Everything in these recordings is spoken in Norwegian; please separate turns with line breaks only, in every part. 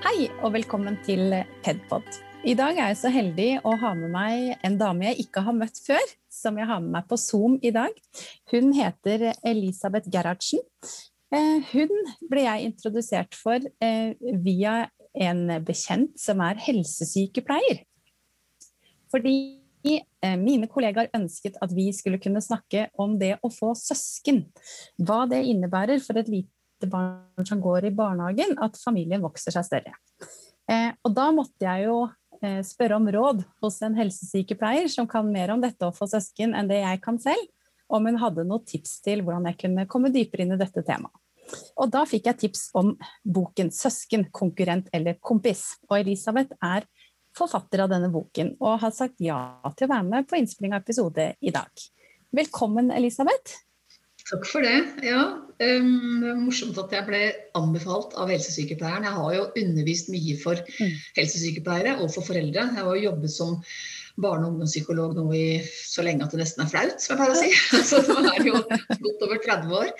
Hei og velkommen til Pedpod. I dag er jeg så heldig å ha med meg en dame jeg ikke har møtt før, som jeg har med meg på Zoom i dag. Hun heter Elisabeth Gerhardsen. Eh, hun ble jeg introdusert for eh, via en bekjent som er helsesykepleier. Fordi eh, mine kollegaer ønsket at vi skulle kunne snakke om det å få søsken. Hva det innebærer for et lite barn som går i barnehagen, at familien vokser seg større. Eh, og da måtte jeg jo eh, spørre om råd hos en helsesykepleier som kan mer om dette å få søsken enn det jeg kan selv, om hun hadde noen tips til hvordan jeg kunne komme dypere inn i dette temaet. Og da fikk jeg tips om boken 'Søsken, konkurrent eller kompis'. Og Elisabeth er forfatter av denne boken og har sagt ja til å være med på innspilling av episode i dag. Velkommen, Elisabeth.
Takk for det. Ja, um, morsomt at jeg ble anbefalt av helsesykepleieren. Jeg har jo undervist mye for mm. helsesykepleiere og for foreldre. Jeg har jo jobbet som barne- og ungdomspsykolog nå i så lenge at det nesten er flaut, som jeg pleier å si. Så nå er det jo godt over 30 år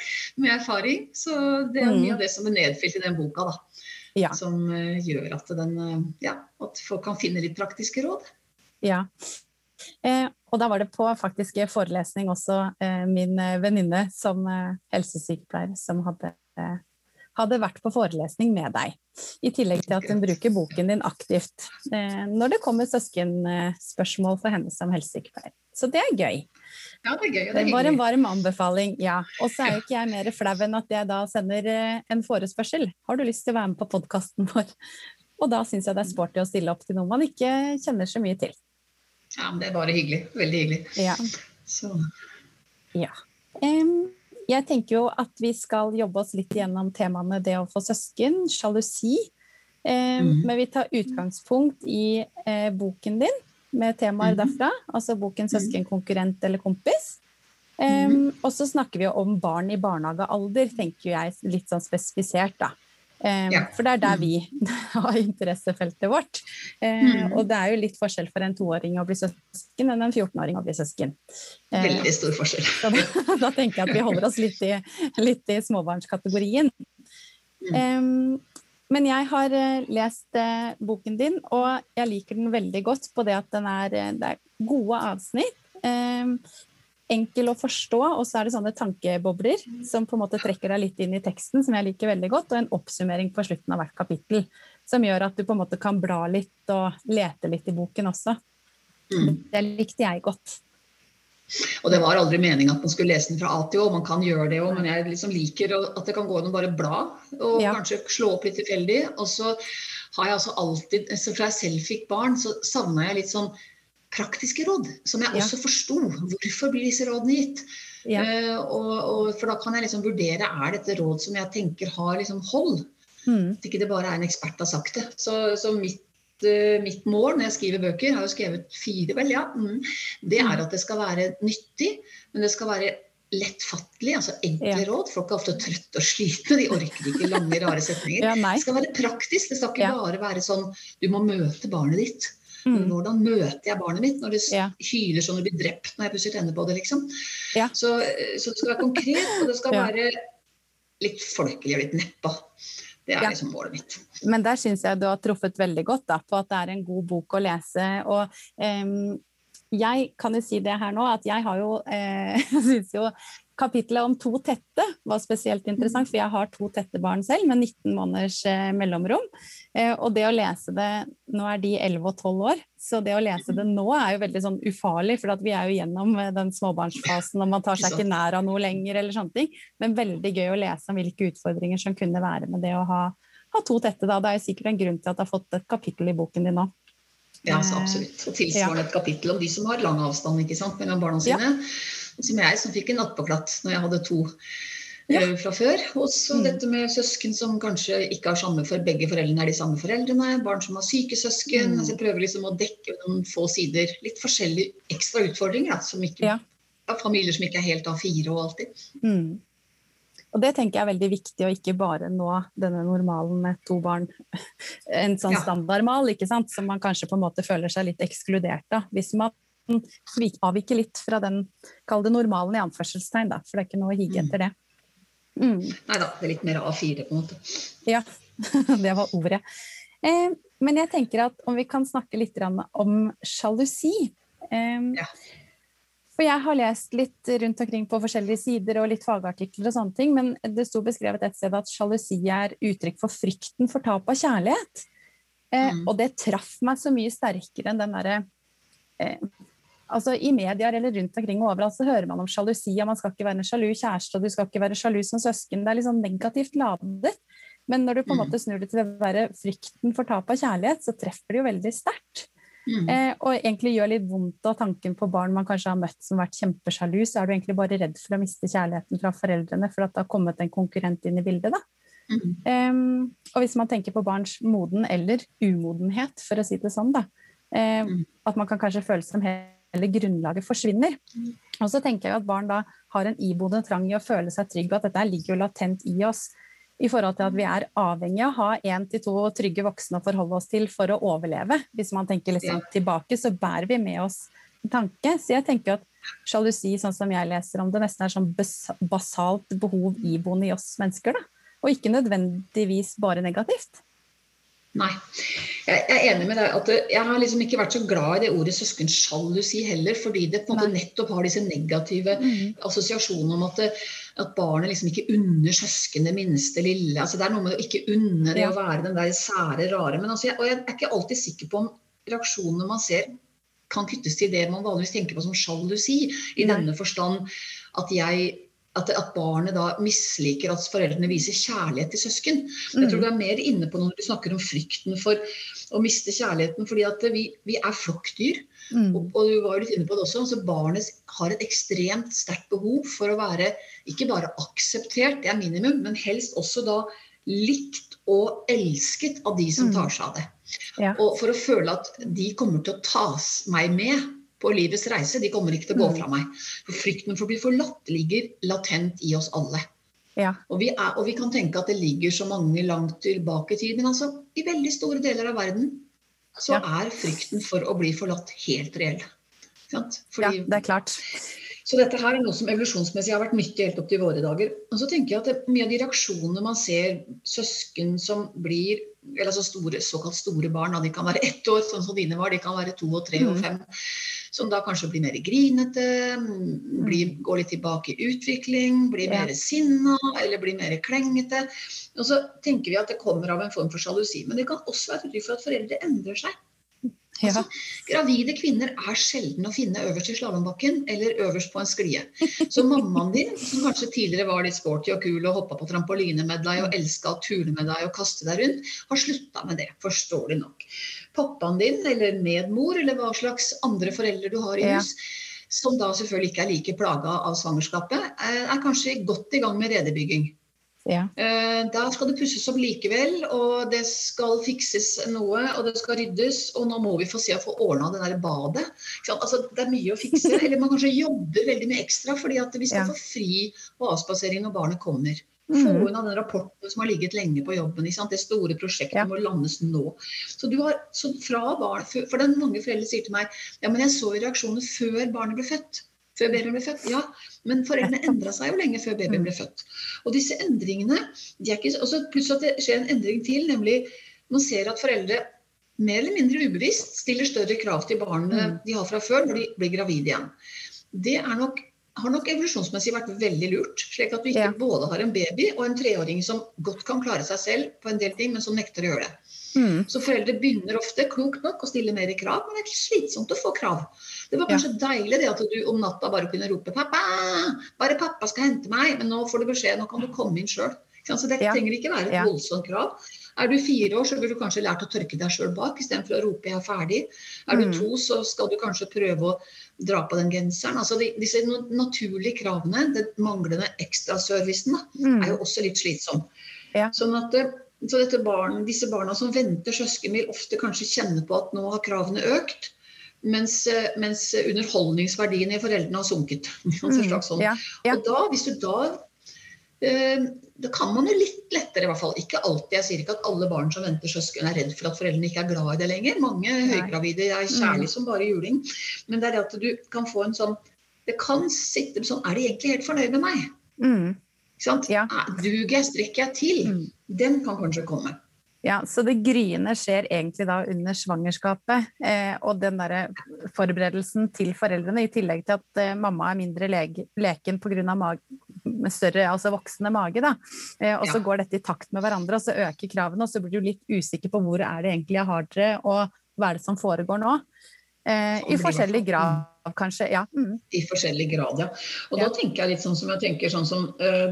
med erfaring. Så det er mye av det som er nedfelt i den boka, da. Ja. Som uh, gjør at, den, uh, ja, at folk kan finne litt praktiske råd.
Ja. Eh, og da var det på faktisk forelesning også eh, min eh, venninne som helsesykepleier som hadde, hadde, vært på forelesning med deg. I tillegg til at hun bruker boken din aktivt når det kommer søskenspørsmål for henne som helsesykepleier. Så det er gøy.
Ja, det er gøy.
Det, det var en varm anbefaling, ja. Og så er jo ikke jeg mer flau enn at jeg da sender en forespørsel. Har du lyst til å være med på podkasten vår? Og da syns jeg det er sporty å stille opp til noe man ikke kjenner så mye til.
Ja, men det er bare hyggelig. Veldig hyggelig.
Ja. ja. Um, jeg tenker jo at vi skal jobbe oss litt gjennom temaene det å få søsken, sjalusi. Um, mm. Men vi tar utgangspunkt i uh, boken din med temaer mm. derfra. Altså boken mhm. 'Søsken, konkurrent eller kompis'. Um. Og så snakker vi om barn i barnehagealder, tenker jeg litt sånn spesifisert, da. Ja. For det er der vi har interessefeltet vårt. Uh, mm. Og det er jo litt forskjell for en toåring å bli søsken enn en 14-åring å bli søsken.
Uh, Veldig stor forskjell.
da, da, tenker jeg at vi holder oss litt i, litt i småbarnskategorien. Mm. Um, men jeg har uh, lest boken din, og jeg liker den veldig godt på det at den er, det er gode avsnitt. Enkel å forstå, og så er det sånne tankebobler som på en måte trekker deg litt inn i teksten, som jeg liker veldig godt, og en oppsummering på slutten av hvert kapittel. Som gjør at du på en måte kan bla litt og lete litt i boken også. Mm. Det likte jeg godt.
Og det var aldri meninga at man skulle lese den fra A til Å, man kan gjøre det òg, men jeg liksom liker at det kan gå an å bare bla og ja. kanskje slå opp litt tilfeldig. Og så har jeg altså alltid, så fra jeg selv fikk barn, så savna jeg litt sånn praktiske råd, som jeg også forsto. Hvorfor blir disse rådene gitt? Ja. Uh, og, og, for da kan jeg liksom vurdere er dette råd som jeg tenker har liksom hold. Mm. At ikke det bare er en ekspert har sagt det. Så, så mitt, uh, mitt, mål når jeg skriver bøker, jeg har jo skrevet fire, vel, ja, mm, det er mm. at det skal være nyttig, men det skal være lettfattelig, altså enkle ja. råd. Folk er ofte trøtte og slitne, de orker ikke lange, rare setninger. Ja, det skal være praktisk, det skal ikke ja. bare være sånn du må møte barnet ditt. Mm. Hvordan møter jeg barnet mitt når det ja. hyler sånn og blir drept når jeg pusser tenner på det? liksom. Ja. Så, så, det skal være konkret, og det skal ja. være litt folkelig og litt neppa. Det er liksom målet mitt.
Men der syns jeg du har truffet veldig godt da, på at det er en god bok å lese. og um, jeg kan jo si det her nå, at jeg har jo eh, syns jo Kapittelet om to tette var spesielt interessant, for jeg har to tette barn selv med 19 måneders eh, mellomrom. Eh, og det å lese det Nå er de 11 og 12 år, så det å lese det nå er jo veldig sånn ufarlig, for vi er jo gjennom eh, den småbarnsfasen og man tar seg ikke nær av noe lenger eller sånne ting. Men veldig gøy å lese om hvilke utfordringer som kunne være med det å ha, ha to tette. Da. Det er jo sikkert en grunn til at du har fått et kapittel i boken din nå.
Ja, så absolutt. Og tilsvarende et kapittel om de som har lang avstand ikke sant, mellom barna sine. Ja som jeg, som fikk en attpåklatt når jeg hadde to ja. uh, fra før. Og så mm. dette med søsken som kanskje ikke har samme for begge foreldrene er de samme foreldrene. Barn som har syke søsken. Mm. Altså jeg prøver liksom å dekke noen få sider. Litt forskjellige ekstra utfordringer. Da, som ikke, ja. Ja, familier som ikke er helt A4 og alltid. Mm.
Og det tenker jeg er veldig viktig, å ikke bare nå denne normalen med to barn. En sånn ja. standardmal, ikke sant? som man kanskje på en måte føler seg litt ekskludert av. Hvis man avviker litt fra den, kall det normalen i anførselstegn, da, for det er ikke noe å hige mm. etter det.
Mm. Nei da, det er litt mer A4 på en måte.
Ja, det var ordet. Eh, men jeg tenker at om vi kan snakke litt om sjalusi. Eh, ja. For jeg har lest litt rundt omkring på forskjellige sider og litt fagartikler og sånne ting, men det sto beskrevet et sted at sjalusi er uttrykk for frykten for tap av kjærlighet. Eh, mm. Og det traff meg så mye sterkere enn den derre eh, altså I medier eller rundt omkring og overalt så hører man om sjalusi, og man skal ikke være en sjalu kjæreste, og du skal ikke være sjalu som søsken. Det er litt sånn negativt ladet. Men når du på en mm. måte snur det til å være frykten for tap av kjærlighet, så treffer det jo veldig sterkt. Mm. Eh, og egentlig gjør litt vondt av tanken på barn man kanskje har møtt som har vært kjempesjalu, så er du egentlig bare redd for å miste kjærligheten fra foreldrene for at det har kommet en konkurrent inn i bildet. da. Mm. Um, og hvis man tenker på barns moden eller umodenhet, for å si det sånn, da, um, at man kan kanskje føle som helt hele grunnlaget forsvinner. Og så tenker jeg at barn da har en iboende trang i å føle seg trygg, og at dette ligger jo latent i oss. I forhold til at vi er avhengig av å ha én til to trygge voksne å forholde oss til for å overleve. Hvis man tenker liksom tilbake, så bærer vi med oss tanke. Så jeg tenker at sjalusi, sånn som jeg leser om det, nesten er sånn basalt behov iboende i oss mennesker. Da. Og ikke nødvendigvis bare negativt.
Nei. Jeg er enig med deg at jeg har liksom ikke vært så glad i det ordet søskensjalusi heller, fordi det på en måte nettopp har disse negative mm. assosiasjonene om at, at, barnet liksom ikke unner søsken det minste lille. altså Det er noe med å ikke unne det å være den der sære, rare. Men altså, jeg, og jeg er ikke alltid sikker på om reaksjonene man ser kan kuttes til det man vanligvis tenker på som sjalusi, i denne forstand at jeg at, at, barnet da misliker at foreldrene viser kjærlighet til søsken. Jeg tror mm. du er mer inne på når du snakker om frykten for å miste kjærligheten. fordi at vi, vi er flokkdyr. Mm. Og, og, du var jo litt inne på det også. altså Barnet har et ekstremt sterkt behov for å være ikke bare akseptert, det er minimum, men helst også da likt og elsket av de som mm. tar seg av det. Ja. Og for å føle at de kommer til å tas meg med på livets reise. De kommer ikke til å gå mm. fra meg. For Frykten for å bli forlatt ligger latent i oss alle. Ja. Og, vi er, og, vi kan tenke at det ligger så mange langt tilbake i tid, men altså, i veldig store deler av verden så ja. er frykten for å bli forlatt helt reell.
Fordi, ja, det er klart.
Så dette her er noe som evolusjonsmessig har vært nyttig helt opp til våre dager. Og så tenker jeg at det, Mye av de reaksjonene man ser søsken som blir eller altså store, såkalt store barn, de kan være ett år, sånn som dine var, de kan være to og tre og mm. Som da kanskje blir mer grinete, blir, mm. går litt tilbake i utvikling, blir mer sinna eller blir mer klengete. Og så tenker vi at det kommer av en form for sjalusi. Men det kan også være et uttrykk for at foreldre endrer seg. Altså, gravide kvinner er sjelden å finne øverst i slalåmbakken eller øverst på en sklie. Så mammaen din, som kanskje tidligere var litt sporty og kul og hoppa på trampoline med deg og elska å tule med deg og kaste deg rundt, har slutta med det, forståelig nok. Pappaen din eller medmor eller hva slags andre foreldre du har i hus, ja. som da selvfølgelig ikke er like plaga av svangerskapet, er kanskje godt i gang med redebygging. Ja. Eh, da skal det pusses opp likevel, og det skal fikses noe, og det skal ryddes. Og nå må vi få se å få ordna det der badet. Altså, det er mye å fikse. Eller man kanskje jobber veldig mye ekstra fordi at vi skal ja. få fri på avspasering når barnet kommer. Få mm. unna den rapporten som har ligget lenge på jobben. Det store prosjektet ja. må landes nå. Så, du har, så fra barn, For er mange foreldre sier til meg ja, men jeg så reaksjoner før barnet ble født. Før babyen ble født? Ja, men foreldrene endra seg jo lenge før babyen ble født. Og disse endringene de er ikke, også Plutselig at det skjer en endring til, nemlig man ser at foreldre mer eller mindre ubevisst stiller større krav til barnet mm. de har fra før, når de blir gravide igjen. Det nok, har nok evolusjonsmessig vært veldig lurt. Slik at du ikke ja. både har en baby og en treåring som godt kan klare seg selv på en del ting, men som nekter å gjøre det. Mm. Så foreldre begynner ofte klokt nok å stille mer krav, men det er slitsomt å få krav. Det var kanskje ja. deilig det at du om natta bare kunne rope 'pappa', bare pappa skal hente meg, men nå får du beskjed, nå kan du komme inn sjøl. Så det ja. trenger ikke være et ja. voldsomt krav. Er du fire år, så burde du kanskje lært å tørke deg sjøl bak istedenfor å rope 'jeg er ferdig'. Er du mm. to, så skal du kanskje prøve å dra på den genseren. Altså de, disse naturlige kravene, den manglende ekstraservicen, mm. er jo også litt slitsom. Ja. Sånn at eh, så barn, disse barna som venter søsken, vil ofte kanskje kjenne på at nå har kravene økt. Mens, mens underholdningsverdiene i foreldrene har sunket. Mm, sånn. ja, ja. Og da, hvis du da eh, da kan man jo litt lettere, i hvert fall. Ikke alltid. Jeg sier ikke at alle barn som venter søsken er redd for at foreldrene ikke er glad i det lenger. Mange høygravide er kjærlige mm. som bare juling. Men det er det at du kan få en sånn Det kan sitte sånn Er de egentlig helt fornøyd med meg? Mm. Ja. Duger jeg, strekker jeg til? Mm. Den kan kanskje komme.
Ja, Så det gryende skjer egentlig da under svangerskapet. Eh, og den der forberedelsen til foreldrene, i tillegg til at eh, mamma er mindre lege, leken pga. større, altså voksende mage. da. Eh, og så ja. går dette i takt med hverandre, og så øker kravene, og så blir du litt usikker på hvor er det egentlig jeg har dere, og hva er det som foregår nå. Eh, I forskjellig grad, kanskje. ja. Mm.
I forskjellig grad, ja. Og ja. da tenker jeg litt sånn som jeg tenker sånn som uh,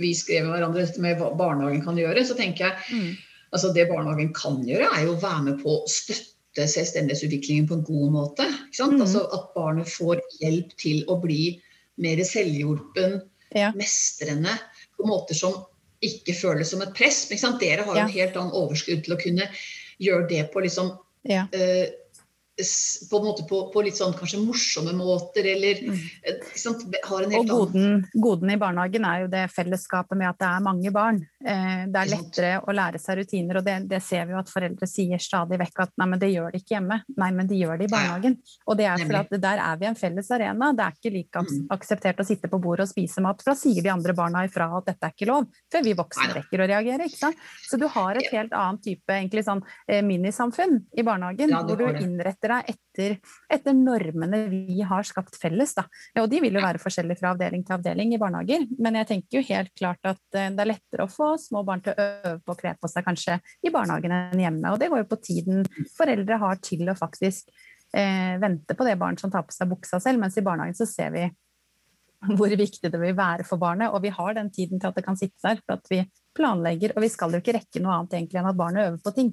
vi skrev med hverandre dette med hva barnehagen kan gjøre, så tenker jeg mm Altså Det barnehagen kan gjøre, er jo å være med på å støtte selvstendighetsutviklingen på en god måte. Mm. Altså At barnet får hjelp til å bli mer selvhjulpen, ja. mestrende, på måter som ikke føles som et press. Dere har jo ja. en helt annen overskudd til å kunne gjøre det på liksom ja. uh, på, en måte på, på, litt sånn kanskje morsomme måter, eller mm. sant, har en helt
Og goden, goden, i barnehagen er jo det fellesskapet med at det er mange barn. Eh, det er lettere å lære seg rutiner, og det, det, ser vi jo at foreldre sier stadig vekk at nei, men det gjør de ikke hjemme. Nei, men de gjør det i barnehagen. Og det er fordi der er vi en felles arena. Det er ikke like mm. akseptert å sitte på bordet og spise mat, for da sier de andre barna ifra at dette er ikke lov, før vi voksne rekker å reagere. ikke sant? Så du har et helt annet type egentlig sånn eh, minisamfunn i barnehagen, ja, hvor du innretter deg etter, etter, normene vi har skapt felles. Da. Og de vil jo være forskjellige fra avdeling til avdeling i barnehager. Men jeg tenker jo helt klart at eh, det er lettere å få små barn til å øve på å kle på seg kanskje i barnehagen enn hjemme. Og det går jo på tiden foreldre har til å faktisk eh, vente på det barnet som tar på seg buksa selv, mens i barnehagen så ser vi hvor viktig det vil være for barnet. Og vi har den tiden til at det kan sitte der, for at vi planlegger. Og vi skal jo ikke rekke noe annet egentlig enn at barnet øver på ting.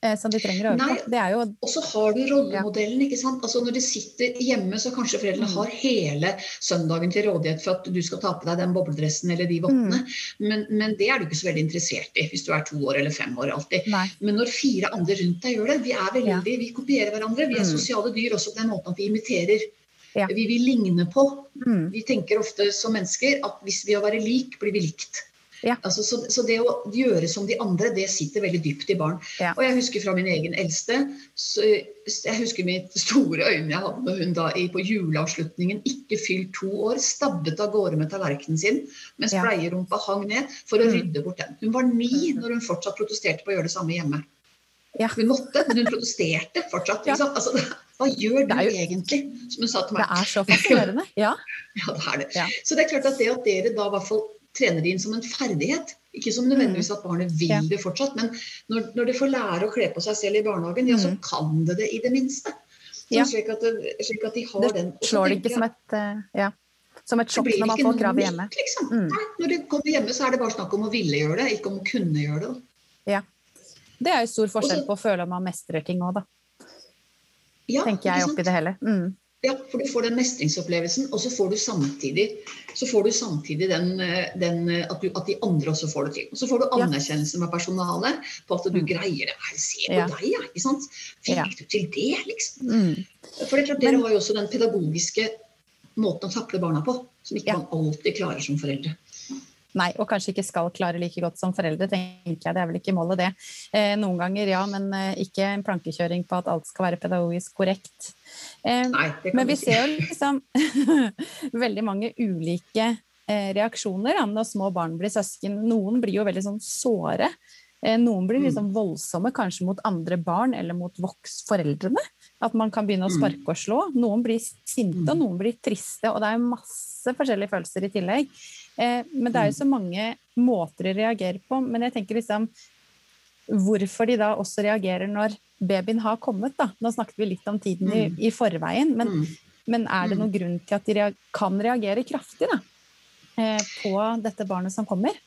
Eh, som de trenger å øve på. Jo...
Og så har du rollemodellen. ikke sant? Altså Når de sitter hjemme, så kanskje foreldrene mm. har hele søndagen til rådighet for at du skal ta på deg den bobledressen eller de vottene. Mm. Men, men, det er du ikke så veldig interessert i hvis du er to år eller fem år alltid. Nei. Men når fire andre rundt deg gjør det, vi er veldig, ja. vi kopierer hverandre. Vi er mm. sosiale dyr også på den måten at vi imiterer. Ja. Vi vil ligne på. Mm. Vi tenker ofte som mennesker at hvis vi å være lik, blir vi likt. Ja. Altså, så, så, det å gjøre som de andre, det sitter veldig dypt i barn. Ja. Og jeg husker fra min egen eldste så, Jeg husker mitt store øyne jeg hadde med hun da på juleavslutningen, ikke fylt to år, stabbet av gårde med tallerkenen sin mens ja. bleierumpa hang ned for å mm. rydde bort den. Hun var ni mm. når hun fortsatt protesterte på å gjøre det samme hjemme. Ja. Hun måtte, men hun protesterte fortsatt. Altså, hva gjør du jo, egentlig? Som hun sa til meg.
Det er så fascinerende. Ja.
ja det er det. Så det er klart at det at dere da i hvert fall trener det inn som en ferdighet. Ikke som nødvendigvis mm. at barnet vil ja. det fortsatt, men når, når det får lære å kle på seg selv i barnehagen, ja, så mm. kan det det i det minste. Ja. slik, at det, slik, at de har
det
den.
slår det ikke som et, uh, ja, som et sjokk når man får krav hjemme.
Liksom. Mm. Nei, når det kommer hjemme, så er det bare snakk om å ville gjøre det, ikke om å kunne gjøre det.
Ja. Det er jo stor forskjell Også, på å føle at man mestrer ting òg, da. Ja, tenker jeg oppi det hele. Mm.
Ja, for du får den mestringsopplevelsen, og så får du samtidig, får du samtidig den, den at, du, at, de andre også får det til. Og så får du anerkjennelse med personalet på at du mm. greier det. Se på ja. deg, ja. ikke sant? Fikk du til det, liksom? Mm. For det er klart, Dere har jo også den pedagogiske måten å takle barna på, som ikke man alltid klarer som foreldre.
Nei, og kanskje ikke skal klare like godt som foreldre, tenker jeg. Det er vel ikke målet, det. Eh, noen ganger ja, men eh, ikke en plankekjøring på at alt skal være pedagogisk korrekt. Eh, Nei, men vi ser jo liksom veldig mange ulike eh, reaksjoner da, når små barn blir søsken. Noen blir jo veldig sånn såre. Eh, noen blir liksom voldsomme, kanskje mot andre barn eller mot voksforeldrene. At man kan begynne å mm. sparke og slå. Noen blir sinte, og mm. noen blir triste. Og det er masse forskjellige følelser i tillegg. Eh, men det er jo så mange måter de reagerer på. Men jeg tenker liksom hvorfor de da også reagerer når babyen har kommet. da. Nå snakket vi litt om tiden i, mm. i forveien, men, mm. men, er det noen mm. grunn til at de kan reagere kraftig da, eh, på dette barnet som kommer?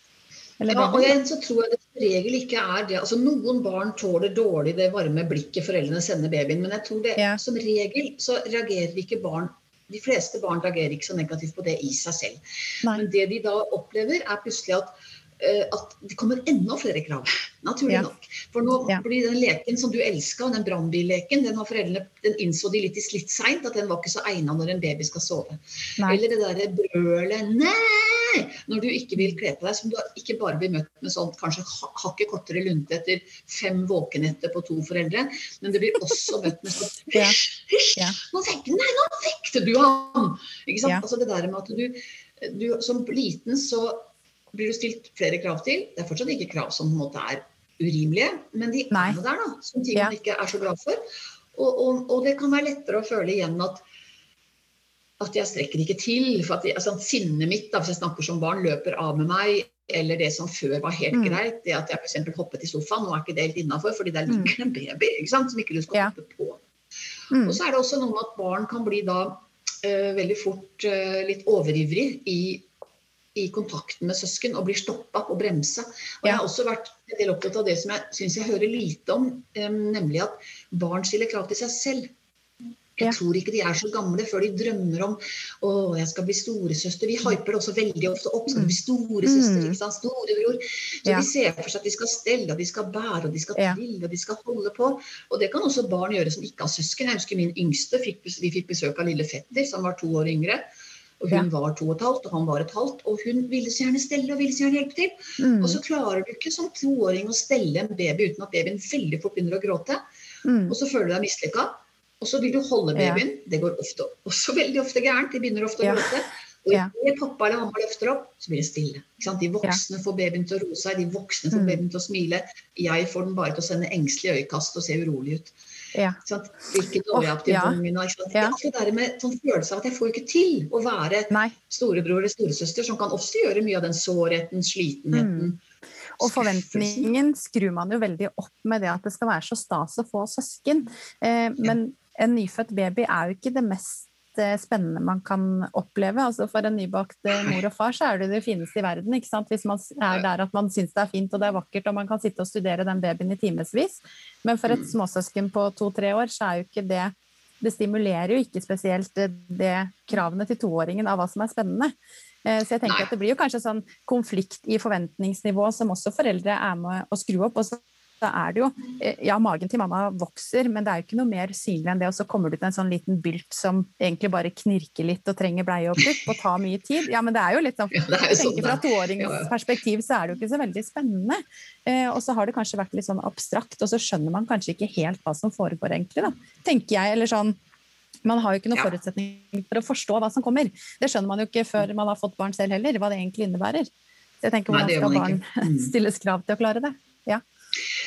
Eller ja, og jeg, så tror jeg det som regel ikke er det. Altså Noen barn tåler dårlig det varme blikket foreldrene sender babyen, men jeg tror det ja. som regel så reagerer ikke barn de fleste barn reagerer ikke så negativt på det i seg selv. Nei. Men det de da opplever, er plutselig at Eh, at det kommer enda flere krav. Naturlig ja. nok. For nå ja. blir den leken som du elska, den brannbilleken, den har foreldrene den innså de litt, litt seint at den var ikke så egna når en baby skal sove. Nei. Eller det derre brølet 'nei' når du ikke vil kle på deg, som du ikke bare blir møtt med sånn kanskje hakket kortere lunte etter fem våkenetter på to foreldre, men det blir også møtt med sånn 'hysj, hysj, nå vekte, nei, nå vekte du ham'! Ikke sant? Altså det der med at du, du som liten så blir du stilt flere krav til. Det er fortsatt ikke krav som på en måte er urimelige, men de
Nei.
er der, da. Som ting
Ja.
ikke er så glad for. Og, og, og det kan være lettere å føle igjen at at jeg strekker ikke til. for at jeg, altså, Sinnet mitt, da, hvis jeg snakker som barn, løper av med meg. Eller det som før var helt
Mm.
greit, det at jeg f.eks. hoppet i sofaen. Nå er ikke det helt innafor, fordi der ligger det en baby ikke sant, som ikke du skal
Ja.
hoppe på.
Mm.
Og så er det også noe med at barn kan bli da uh, veldig fort uh, litt overivrig i, i kontakten med søsken og blir stoppa og bremsa. Og jeg har også vært en del opptatt av det som jeg syns jeg hører lite om, um, nemlig at barn stiller krav til seg selv. Jeg
Ja.
tror ikke de er så gamle før de drømmer om å, jeg skal bli storesøster. Vi hyper det også veldig ofte opp. Skal du bli storesøster?
Mm.
ikke sant? Storebror. Så
Ja.
de ser for seg at de skal stelle, og de skal bære, og de skal trille, og de skal holde på. Og det kan også barn gjøre som ikke har søsken. Jeg husker min yngste, fikk, vi fikk besøk av lille fetter, som var to år yngre. Og hun var to og et halvt, og han var et halvt. Og hun ville så gjerne stelle og ville så gjerne hjelpe til.
Mm.
Og så klarer du ikke som toåring å stelle en baby uten at babyen veldig fort begynner å gråte.
Mm.
Og så føler du deg mislykka. Og så vil du holde
Ja.
babyen. Det går ofte, også veldig ofte gærent. De begynner ofte å
Ja.
gråte. Og
Ja.
pappa eller mamma løfter opp, så blir det stille. De voksne får babyen til å roe seg, de voksne får
Mm.
babyen til å smile. Jeg får den bare til å sende engstelige øyekast og se urolig ut.
Ja.
Hvilket øye opp til
ja.
ungen. og?
Ja.
Det er det der med sånn følelse av at jeg får ikke til å være
Nei.
storebror eller storesøster, som kan også gjøre mye av den sårheten, slitenheten.
Mm. Og forventningen skrur man jo veldig opp med det at det skal være så stas å få søsken. Eh, men en nyfødt baby er jo ikke det mest eh, spennende man kan oppleve. Altså For en nybakt eh, mor og far så er det det fineste i verden. ikke sant? Hvis man er der at man syns det er fint og det er vakkert og man kan sitte og studere den babyen i timevis. Men for et
Mm.
småsøsken på to-tre år så er jo ikke det Det stimulerer jo ikke spesielt det, det kravene til toåringen av hva som er spennende. Eh, Så jeg tenker at det blir jo kanskje sånn konflikt i forventningsnivå som også foreldre er med å skru opp. Og så er det jo eh, Ja, magen til mamma vokser, men det er jo ikke noe mer synlig enn det. Og så kommer du til en sånn liten bylt som egentlig bare knirker litt og trenger bleie og pupp og tar mye tid. Ja, men det er jo litt sånn
Ja,
jeg
sånn
tenker Fra toåringens perspektiv så er det jo ikke så veldig spennende. Eh, og så har det kanskje vært litt sånn abstrakt, og så skjønner man kanskje ikke helt hva som foregår, egentlig. da, Tenker jeg. Eller sånn man har jo ikke noen
Ja.
forutsetning for å forstå hva som kommer. Det skjønner man jo ikke før man har fått barn selv heller, hva det egentlig innebærer. Så jeg tenker, hvordan skal barn.
Mm.
stilles krav til å klare det? Ja.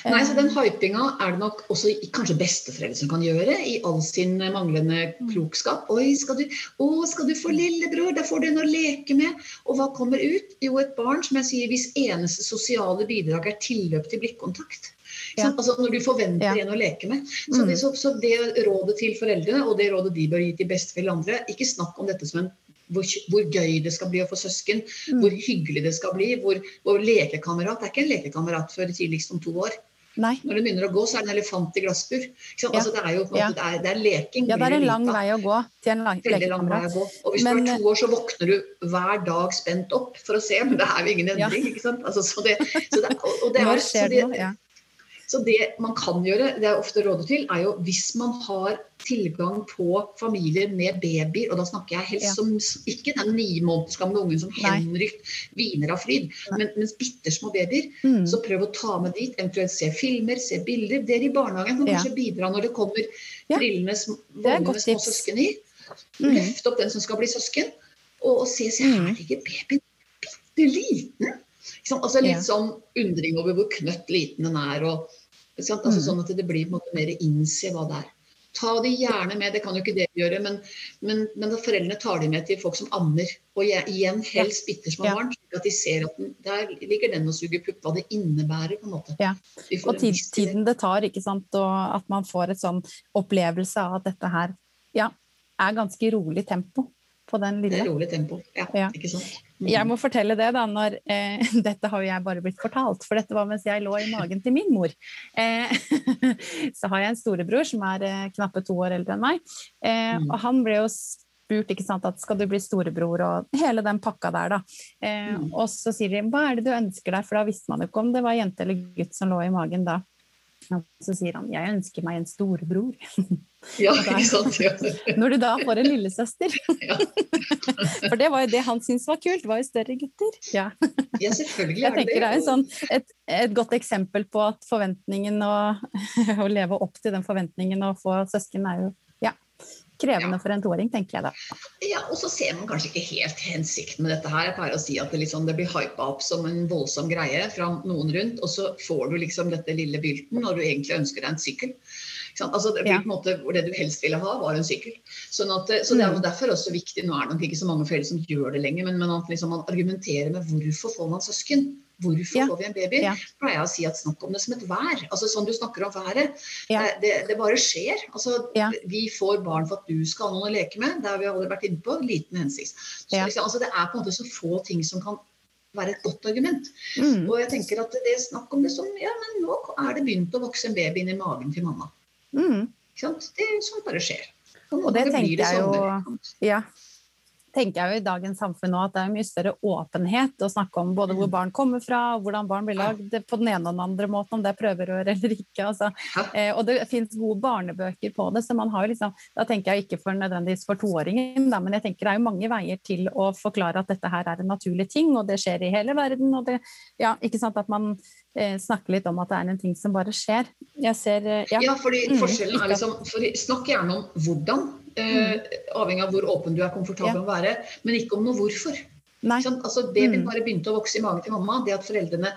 Nei, så
Eh,
Den hypinga er det nok også kanskje besteforeldre som kan gjøre, i all sin manglende
Mm.
klokskap. Oi, skal du, å, skal du få lillebror? Da får du en å leke med. Og hva kommer ut? Jo, et barn som jeg sier, hvis eneste sosiale bidrag er tilløp til blikkontakt.
Ja.
Altså Når du forventer
Ja.
en å leke med. Så,
Mm.
det, så, så det rådet til foreldrene, og det rådet de bør gi til besteforeldre andre, ikke snakk om dette som en hvor, hvor gøy det skal bli å få søsken,
Mm.
hvor hyggelig det skal bli, hvor, hvor lekekamerat Det er ikke en lekekamerat før tidligst om to år.
Nei.
Når det begynner å gå, så er det en elefant i glassbur.
Ja.
Altså, det er jo
Ja.
det er, det er leking.
Ja, det er en lang vei å gå til en lang-
Veldig lang vei å gå. Og hvis
Men-
du er to år, så våkner du hver dag spent opp for å se, men det er jo ingen
Ja.
endring. ikke sant? Altså, så det, så det, og, og det er,
Når skjer det, noe? Ja.
Så det man kan gjøre, det er ofte rådet til, er jo hvis man har tilgang på familier med babyer, og da snakker jeg helst
Ja.
som ikke den ni måneders gamle ungen som Henrik hviner av fryd, men, mens bitte små babyer.
Mm.
Så prøv å ta med dit, eventuelt se filmer, se bilder. Dere i barnehagen kan
Ja.
kanskje bidra når det kommer
Ja,
med små søsken i.
Mm.
Løft opp den som skal bli søsken, og, og se, se
Mm.
her ligger babyen bitte liten. Altså litt sånn undring over hvor knøtt liten den er. Og? Altså
Mm.
Sånn at det blir på en måte mer innse hva det er. Ta de gjerne med, det kan jo ikke dere gjøre, men, men, men foreldrene tar de med til folk som ammer. Og igjen helst bitte små
Ja.
barn, slik at de ser at den, der ligger den og suger pupp, hva det innebærer. på en måte.
Ja. Og tid, tiden det tar, ikke sant, og at man får et sånn opplevelse av at dette her ja, er ganske rolig tempo på den
Det er rolig tempo. Ja,
Ja.
ikke sant? Mm.
Jeg må fortelle det, da, når eh, Dette har jo jeg bare blitt fortalt, for dette var mens jeg lå i magen til min mor. Eh, så har jeg en storebror som er eh, knappe to år eldre enn meg, eh,
Mm.
og han ble jo spurt ikke sant, at skal du bli storebror og hele den pakka der, da. Eh,
Mm.
Og så sier de hva er det du ønsker deg, for da visste man jo ikke om det var jente eller gutt som lå i magen da. Og så sier han jeg ønsker meg en storebror.
Ja, ikke sant? Ja.
Når du da får en lillesøster.
Ja.
For det var jo det han syntes var kult, var jo større gutter. Ja.
ja, selvfølgelig
Jeg
er det
tenker det er sånn, et, et godt eksempel på at forventningen å, å leve opp til den forventningen og få søsken er jo ja, krevende for en toåring, tenker jeg da.
Ja, og så ser man kanskje ikke helt hensikten med dette her. Jeg pleier å si at det, liksom, det blir hypa opp som en voldsom greie fra noen rundt, og så får du liksom dette lille bylten når du egentlig ønsker deg en sykkel. Altså, det, ja. måte, det du helst ville ha, var en sykkel. Sånn at, så Det er jo mm. derfor også viktig, nå er det nok ikke så mange foreldre som gjør det lenger, men, men at liksom man argumenterer med hvorfor får man søsken. Hvorfor ja. får vi en baby? Ja. pleier jeg å si at Snakk om det som et vær. altså Sånn du snakker om været. Ja. Det, det, bare skjer. altså ja. Vi får barn for at du skal ha noen å leke med. Det har vi aldri vært inne på. Liten hensikt. Så, liksom, altså, det er på en måte så få ting som kan være et godt argument. Mm. Og jeg tenker at det er snakk om det som Ja, men nå er det begynt å vokse en baby inn i magen til mamma. Mm. Det sånn bare skjer.
Og, og det tenker jeg jo Ja tenker jeg jo i dagens samfunn nå at det er mye større åpenhet å snakke om både hvor mm. barn kommer fra, og hvordan barn blir lagd på den ene og den andre måten, om det er prøverør eller ikke. Altså. Eh, og det fins gode barnebøker på det, så man har jo liksom Da tenker jeg ikke for nødvendigvis for toåringen, da, men jeg tenker det er jo mange veier til å forklare at dette her er en naturlig ting, og det skjer i hele verden. og det, ja, ikke sant, At man eh, snakker litt om at det er en ting som bare skjer. Jeg ser
eh, Ja, ja fordi mm, forskjellen er liksom for Snakk gjerne om hvordan Mm. avhengig av hvor åpen du er komfortabel med å være, men ikke om noe hvorfor. Sånn, altså, det vi bare begynte å vokse i magen til mamma. Det at foreldrene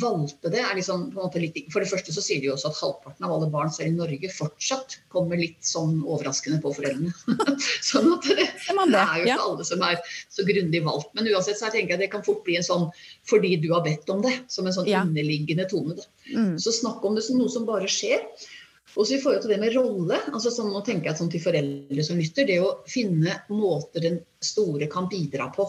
valgte det, er liksom på en måte litt For det første så sier de jo også at halvparten av alle barn selv i Norge fortsatt kommer litt sånn overraskende på foreldrene. sånn at det, det, er jo ikke alle som er så grundig valgt. Men uansett så tenker jeg det kan fort bli en sånn fordi du har bedt om det, som en sånn underliggende tone. Mm. Så snakk om det som noe som bare skjer. Også i forhold til det med rolle. altså sånn, nå tenker jeg sånn til foreldre som lytter, Det å finne måter den store kan bidra på.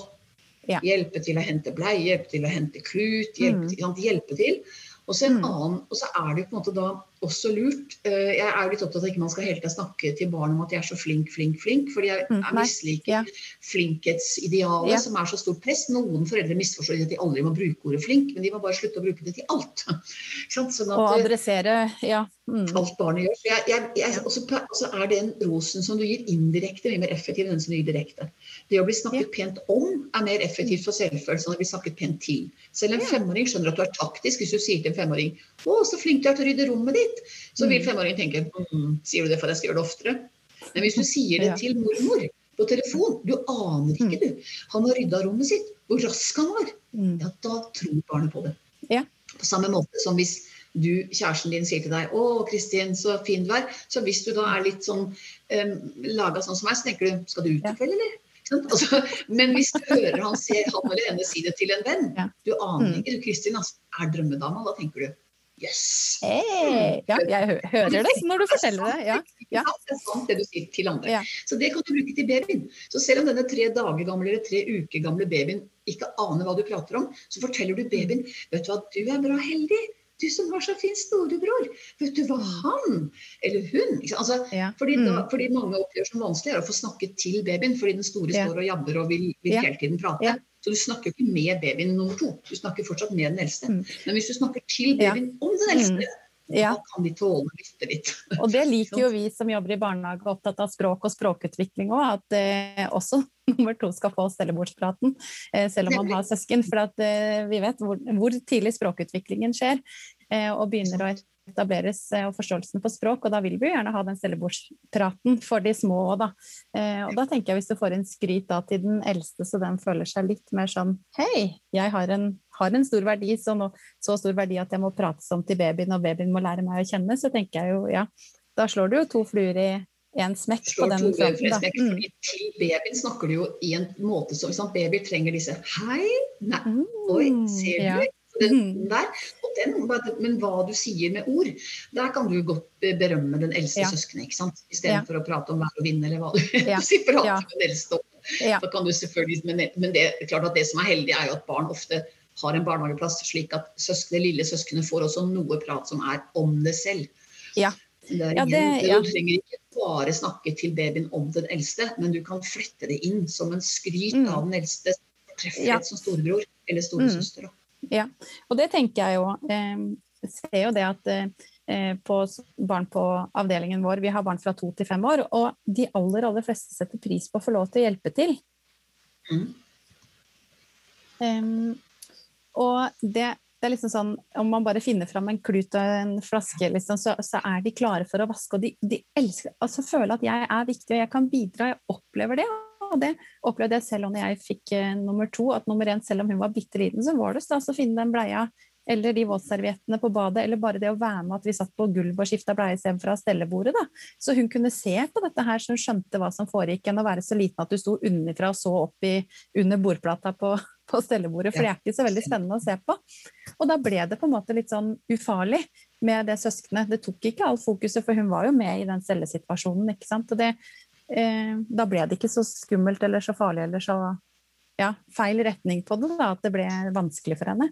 Ja. Hjelpe til å hente bleie, hjelpe til å hente klut, hjelpe, mm. til, hjelpe til. Og så, en mm. annen, og så er det jo på en måte da også lurt eh, Jeg er jo litt opptatt av at ikke man skal hele tiden snakke til barn om at de er så flink, flink, flink. Fordi jeg, mm, jeg misliker ja. flinkhetsidealet ja. som er så stort press. Noen foreldre misforstår at de aldri må bruke ordet flink, men de må bare slutte å bruke det til alt.
Sånn at, og adressere, ja.
Mm. Alt barnet gjør. Så, jeg, jeg, jeg, også, også, er den rosen som du gir indirekte, mye mer effektiv enn den som du gir direkte. Det å bli snakket pent om er mer effektivt for selvfølelsen enn å bli snakket pent til. Selv en femåring skjønner at du er taktisk hvis du sier til en femåring 'Å, så flink du er til å rydde rommet ditt', så vil mm. femåringen tenke mm, 'Sier du det for jeg skal gjøre det oftere?' Men hvis du sier det til mormor på telefon Du aner ikke, mm. du. Han har rydda rommet sitt. Hvor rask han var. Ja, da tror barnet på det. Ja. På samme måte som hvis du, kjæresten din sier til deg 'Å, Kristin, så fin du er'. så hvis du da er litt sånn um, laga sånn som meg, så tenker du 'Skal du ut i kveld, eller?' Altså, men hvis du hører han, ser, han eller henne si det til en venn Du aner ikke, du Kristin altså, er drømmedama. Da tenker du Yes!
Hey, ja, jeg hører det når du forteller det. Ja,
ja. Det er sant det du sier til andre. Ja. Så det kan du bruke til babyen. Så selv om denne tre dager gamle eller tre uker gamle babyen ikke aner hva du prater om, så forteller du babyen vet du hva, du er bra heldig. Du som har så fin storebror. Vet du hva han eller hun altså, fordi, da, mm. fordi, mange opplever som vanskelig er å få snakket til babyen fordi den store står og jabber og vil, vil hele tiden prate. Så du snakker jo ikke med babyen nummer to, du snakker fortsatt med den eldste. Mm. Men hvis du snakker til babyen om den eldste, mm. Ja. Da kan de tåle å lytte litt.
Og det liker jo vi som jobber i barnehage, opptatt av språk og språkutvikling òg, at eh, også nummer to skal få stellebordspraten, eh, selv om man har søsken. For at, eh, vi vet hvor, hvor tidlig språkutviklingen skjer, eh, og begynner å etableres eh, og forståelsen for språk, og da vil vi gjerne ha den cellebordspraten for de små òg, da. Eh, og da tenker jeg hvis du får en skryt da til den eldste, så den føler seg litt mer sånn hei, jeg har en, har en stor verdi, så, nå, så, stor verdi at jeg må prates om til babyen, og babyen må lære meg å kjenne, så tenker jeg jo ja, da slår du jo to fluer i en smekk på den
fronten. Da. Mm. Til babyen snakker du jo i en måte som sånn, Babyer trenger disse Hei, nei, oi, ser du? Ja. Den, mm. der, den, men hva du sier med ord, der kan du godt berømme den eldste ja. søskenet. ikke sant? Istedenfor ja. å prate om vær og vind eller hva du ja. sier. Prate ja. med den eldste. Ja. Da kan du selvfølgelig, men, men det, er klart at det som er heldig, er jo at barn ofte har en barnehageplass, slik at søskene, lille søskenet får også noe prat som er om det selv. Ja. Det ingen, ja, det. Du trenger ikke bare snakke til babyen om den eldste, men du kan flette det inn som en skryt mm. av den eldste trefferhet ja. som storebror eller storesøster. Mm.
Ja, og det tenker jeg jo. Jeg ser jo det at eh, på barn på avdelingen vår, vi har barn fra to til fem år, og de aller, aller fleste setter pris på å få lov til å hjelpe til. Mm. Um, og det det er liksom sånn, Om man bare finner fram en klut og en flaske, liksom, så, så, er de klare for å vaske. Og de, de elsker, altså føler at jeg er viktig og jeg kan bidra. Jeg opplever det. Og det opplevde jeg selv når jeg fikk uh, nummer to. At nummer én, selv om hun var bitte liten, så var det stas å finne den bleia eller de våtserviettene på badet, eller bare det å være med at vi satt på gulvet og skifta bleie fra stellebordet. Da. Så hun kunne se på dette her, så hun skjønte hva som foregikk, enn å være så liten at du sto unnifra og så opp i, under bordplata på, på stellebordet, for det er ikke så veldig spennende å se på. Og da ble det på en måte litt sånn ufarlig med det søskenet. Det tok ikke all fokuset, for hun var jo med i den cellesituasjonen, ikke sant. Og det, eh, da ble det ikke så skummelt eller så farlig eller så ja, feil retning på det, da, at det ble vanskelig for henne.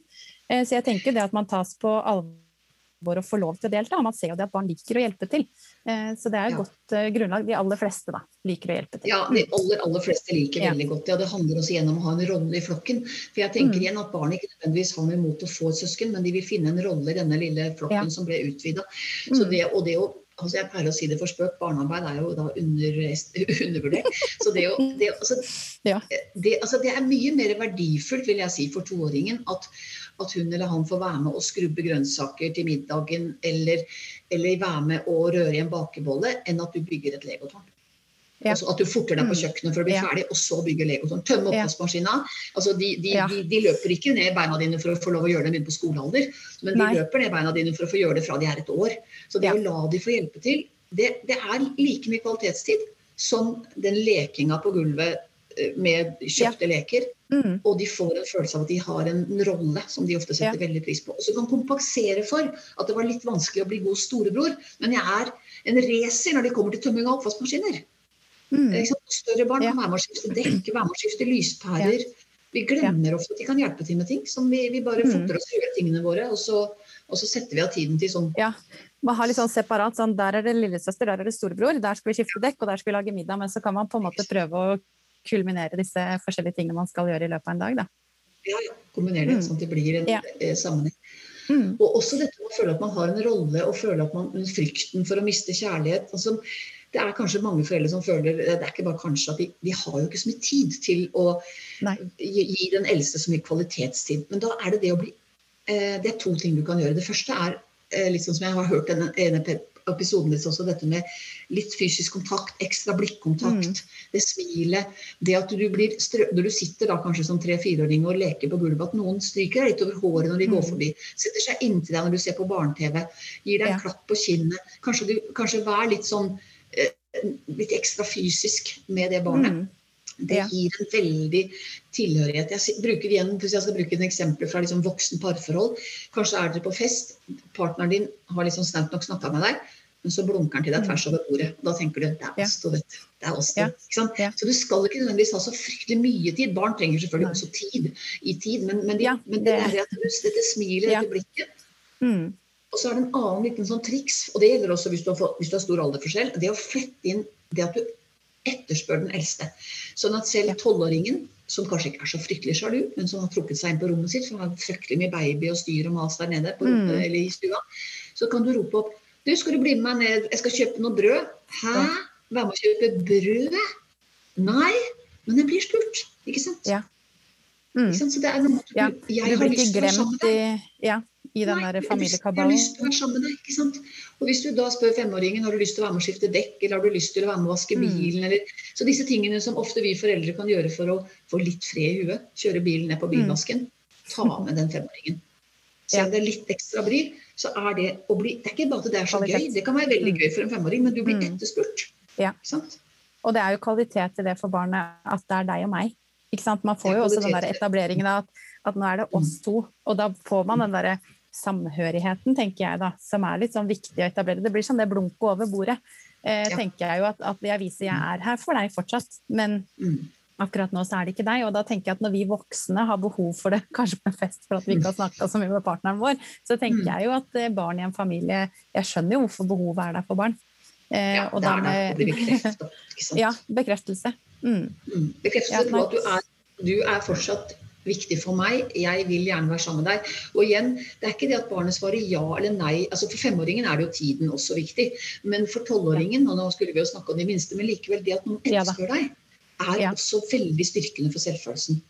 Eh, så jeg tenker det at man tas på alvor og får lov til å delta. Man ser jo det at barn liker å hjelpe til. Eh, så det er et ja. godt eh, grunnlag. De aller fleste da, liker å hjelpe til.
Ja, de aller, aller fleste liker ja. veldig godt det. Og det handler også igjen om å ha en rolle i flokken. For jeg tenker mm. igjen at barn ikke nødvendigvis har noe imot å få et søsken, men de vil finne en rolle i denne lille flokken ja. som ble utvida. Mm. og det å altså Jeg pleier å si det for spøk, barnearbeid er jo da under, undervurdert. Så det, jo, det, altså, ja. det, altså, det, er mye mer verdifullt, vil jeg si, for toåringen at, at, hun eller han får være med å skrubbe grønnsaker til middagen, eller, eller være med å røre i en bakebolle, enn at du bygger et legotårn. Ja. Altså at du forter deg på mm. kjøkkenet for å bli ja. ferdig, og så bygge sånn, Tømme oppvaskmaskina. Altså de, de, ja. de, de, løper ikke ned beina dine for å få lov å gjøre det på skolealder, men de Nei. løper ned beina dine for å få gjøre det fra de er et år. Så det å la de få hjelpe til, det, det er like mye kvalitetstid som den lekinga på gulvet eh, med kjøpte leker. Mm. Og de får en følelse av at de har en rolle som de ofte setter veldig pris på. Og så kan kompensere for at det var litt vanskelig å bli god storebror, men jeg er en racer når det kommer til tømming av oppvaskmaskiner. Mm. Større barn kan være med å skifte dekk, være med å skifte lyspærer. Vi glemmer ofte at de kan hjelpe til med ting. som Vi, vi bare mm. forter oss å gjøre tingene våre, og så, og så, setter vi av tiden til sånn.
Ja, man har litt sånn separat. sånn, Der er det lillesøster, der er det storebror. Der skal vi skifte dekk, og der skal vi lage middag. Men så kan man på en måte prøve å kulminere disse forskjellige tingene man skal gjøre i løpet av en dag. da.
Ja, ja. Kombinere det, mm. sånn at det blir en ja. Eh, sammenheng. Mm. Og også dette med å føle at man har en rolle, og føle at man frykten for å miste kjærlighet. altså det er kanskje mange foreldre som føler det er ikke bare kanskje at de, de har jo ikke så mye tid til å gi, gi, den eldste så mye kvalitetstid. Men da er det det å bli eh, Det er to ting du kan gjøre. Det første er eh, sånn som jeg har hørt denne ene episoden din også, dette med litt fysisk kontakt, ekstra blikkontakt, mm. det smilet. Det at du blir strø Når du sitter da kanskje som tre-fireåring og leker på gulvet, at noen stryker deg litt over håret når de mm. går forbi, setter seg inntil deg når du ser på barne-TV, gir deg en ja. klapp på kinnet. Kanskje, du, kanskje vær litt sånn litt ekstra fysisk med det barnet. Mm. Det gir en veldig tilhørighet. Jeg bruker igjen, hvis jeg skal bruke et eksempel fra liksom voksen parforhold. Kanskje er dere på fest, partneren din har liksom snaut nok snakka med deg, men så blunker han til deg mm. tvers over bordet. Da tenker du det er oss to, vet. Det er oss to. Ja. Så du skal ikke nødvendigvis ha så fryktelig mye tid. Barn trenger selvfølgelig også tid i tid, men, men, de, ja, men det, det, du, dette smilet, dette blikket mm. Og så er det en annen liten sånn triks, og det gjelder også hvis du, har, hvis du har stor alderforskjell. Det å flette inn det at du etterspør den eldste. Sånn at selv tolvåringen, som kanskje ikke er så fryktelig sjalu, men som har trukket seg inn på rommet sitt, for han har fryktelig mye baby og styr og mas der nede på rommet, mm. eller i stua, så kan du rope opp Du, skal du bli med meg ned? Jeg skal kjøpe noe brød. Hæ? Være med å kjøpe brød? Nei, men jeg blir spurt. Ikke sant? Ja. Mm. Ikke sant? Så det er noe
du, ja. Jeg har lyst til å være sammen med deg. Ja i den der familiekabalen.
Jeg har lyst til å være sammen med deg, ikke sant? Og hvis du da spør femåringen har du lyst til å være med å skifte dekk, eller har du lyst til å være med å vaske mm. bilen, mm. eller Så disse tingene som ofte vi foreldre kan gjøre for å få litt fred i huet, kjøre bilen ned på mm. bilvasken, ta med den femåringen. Selv om det er litt ekstra bry, så er det å bli Det er ikke bare at det er så gøy, det kan være veldig mm. gøy for en femåring, men du blir etterspurt.
Ja. Og det er jo kvalitet i det for barnet at det er deg og meg. Ikke sant? Man får jo også den der etableringen av at, at nå er det oss to, og da får man den derre samhørigheten, tenker jeg da, som er litt sånn viktig å etablere. Det blir sånn det blunket over bordet. Eh, ja. tenker jeg jo at, at, jeg viser jeg er her for deg fortsatt, men mm. akkurat nå så er det ikke deg. Og da tenker jeg at når vi voksne har behov for det, kanskje på en fest for at vi ikke har snakka så mye med partneren vår, så tenker mm. jeg jo at eh, barn i en familie Jeg skjønner jo hvorfor behovet er der for barn.
Eh, ja, det er det. Det blir.
Ja, bekreftelse. Mm.
Mm. Bekreftelse på at du er, du er fortsatt viktig for meg. Jeg vil gjerne være sammen med deg. Og igjen, det er ikke det at barnet svarer ja eller nei. altså For femåringen er det jo tiden også viktig. Men for tolvåringen, og nå skulle vi jo snakke om de minste, men likevel det at noen etterspør deg, er også veldig styrkende for selvfølelsen.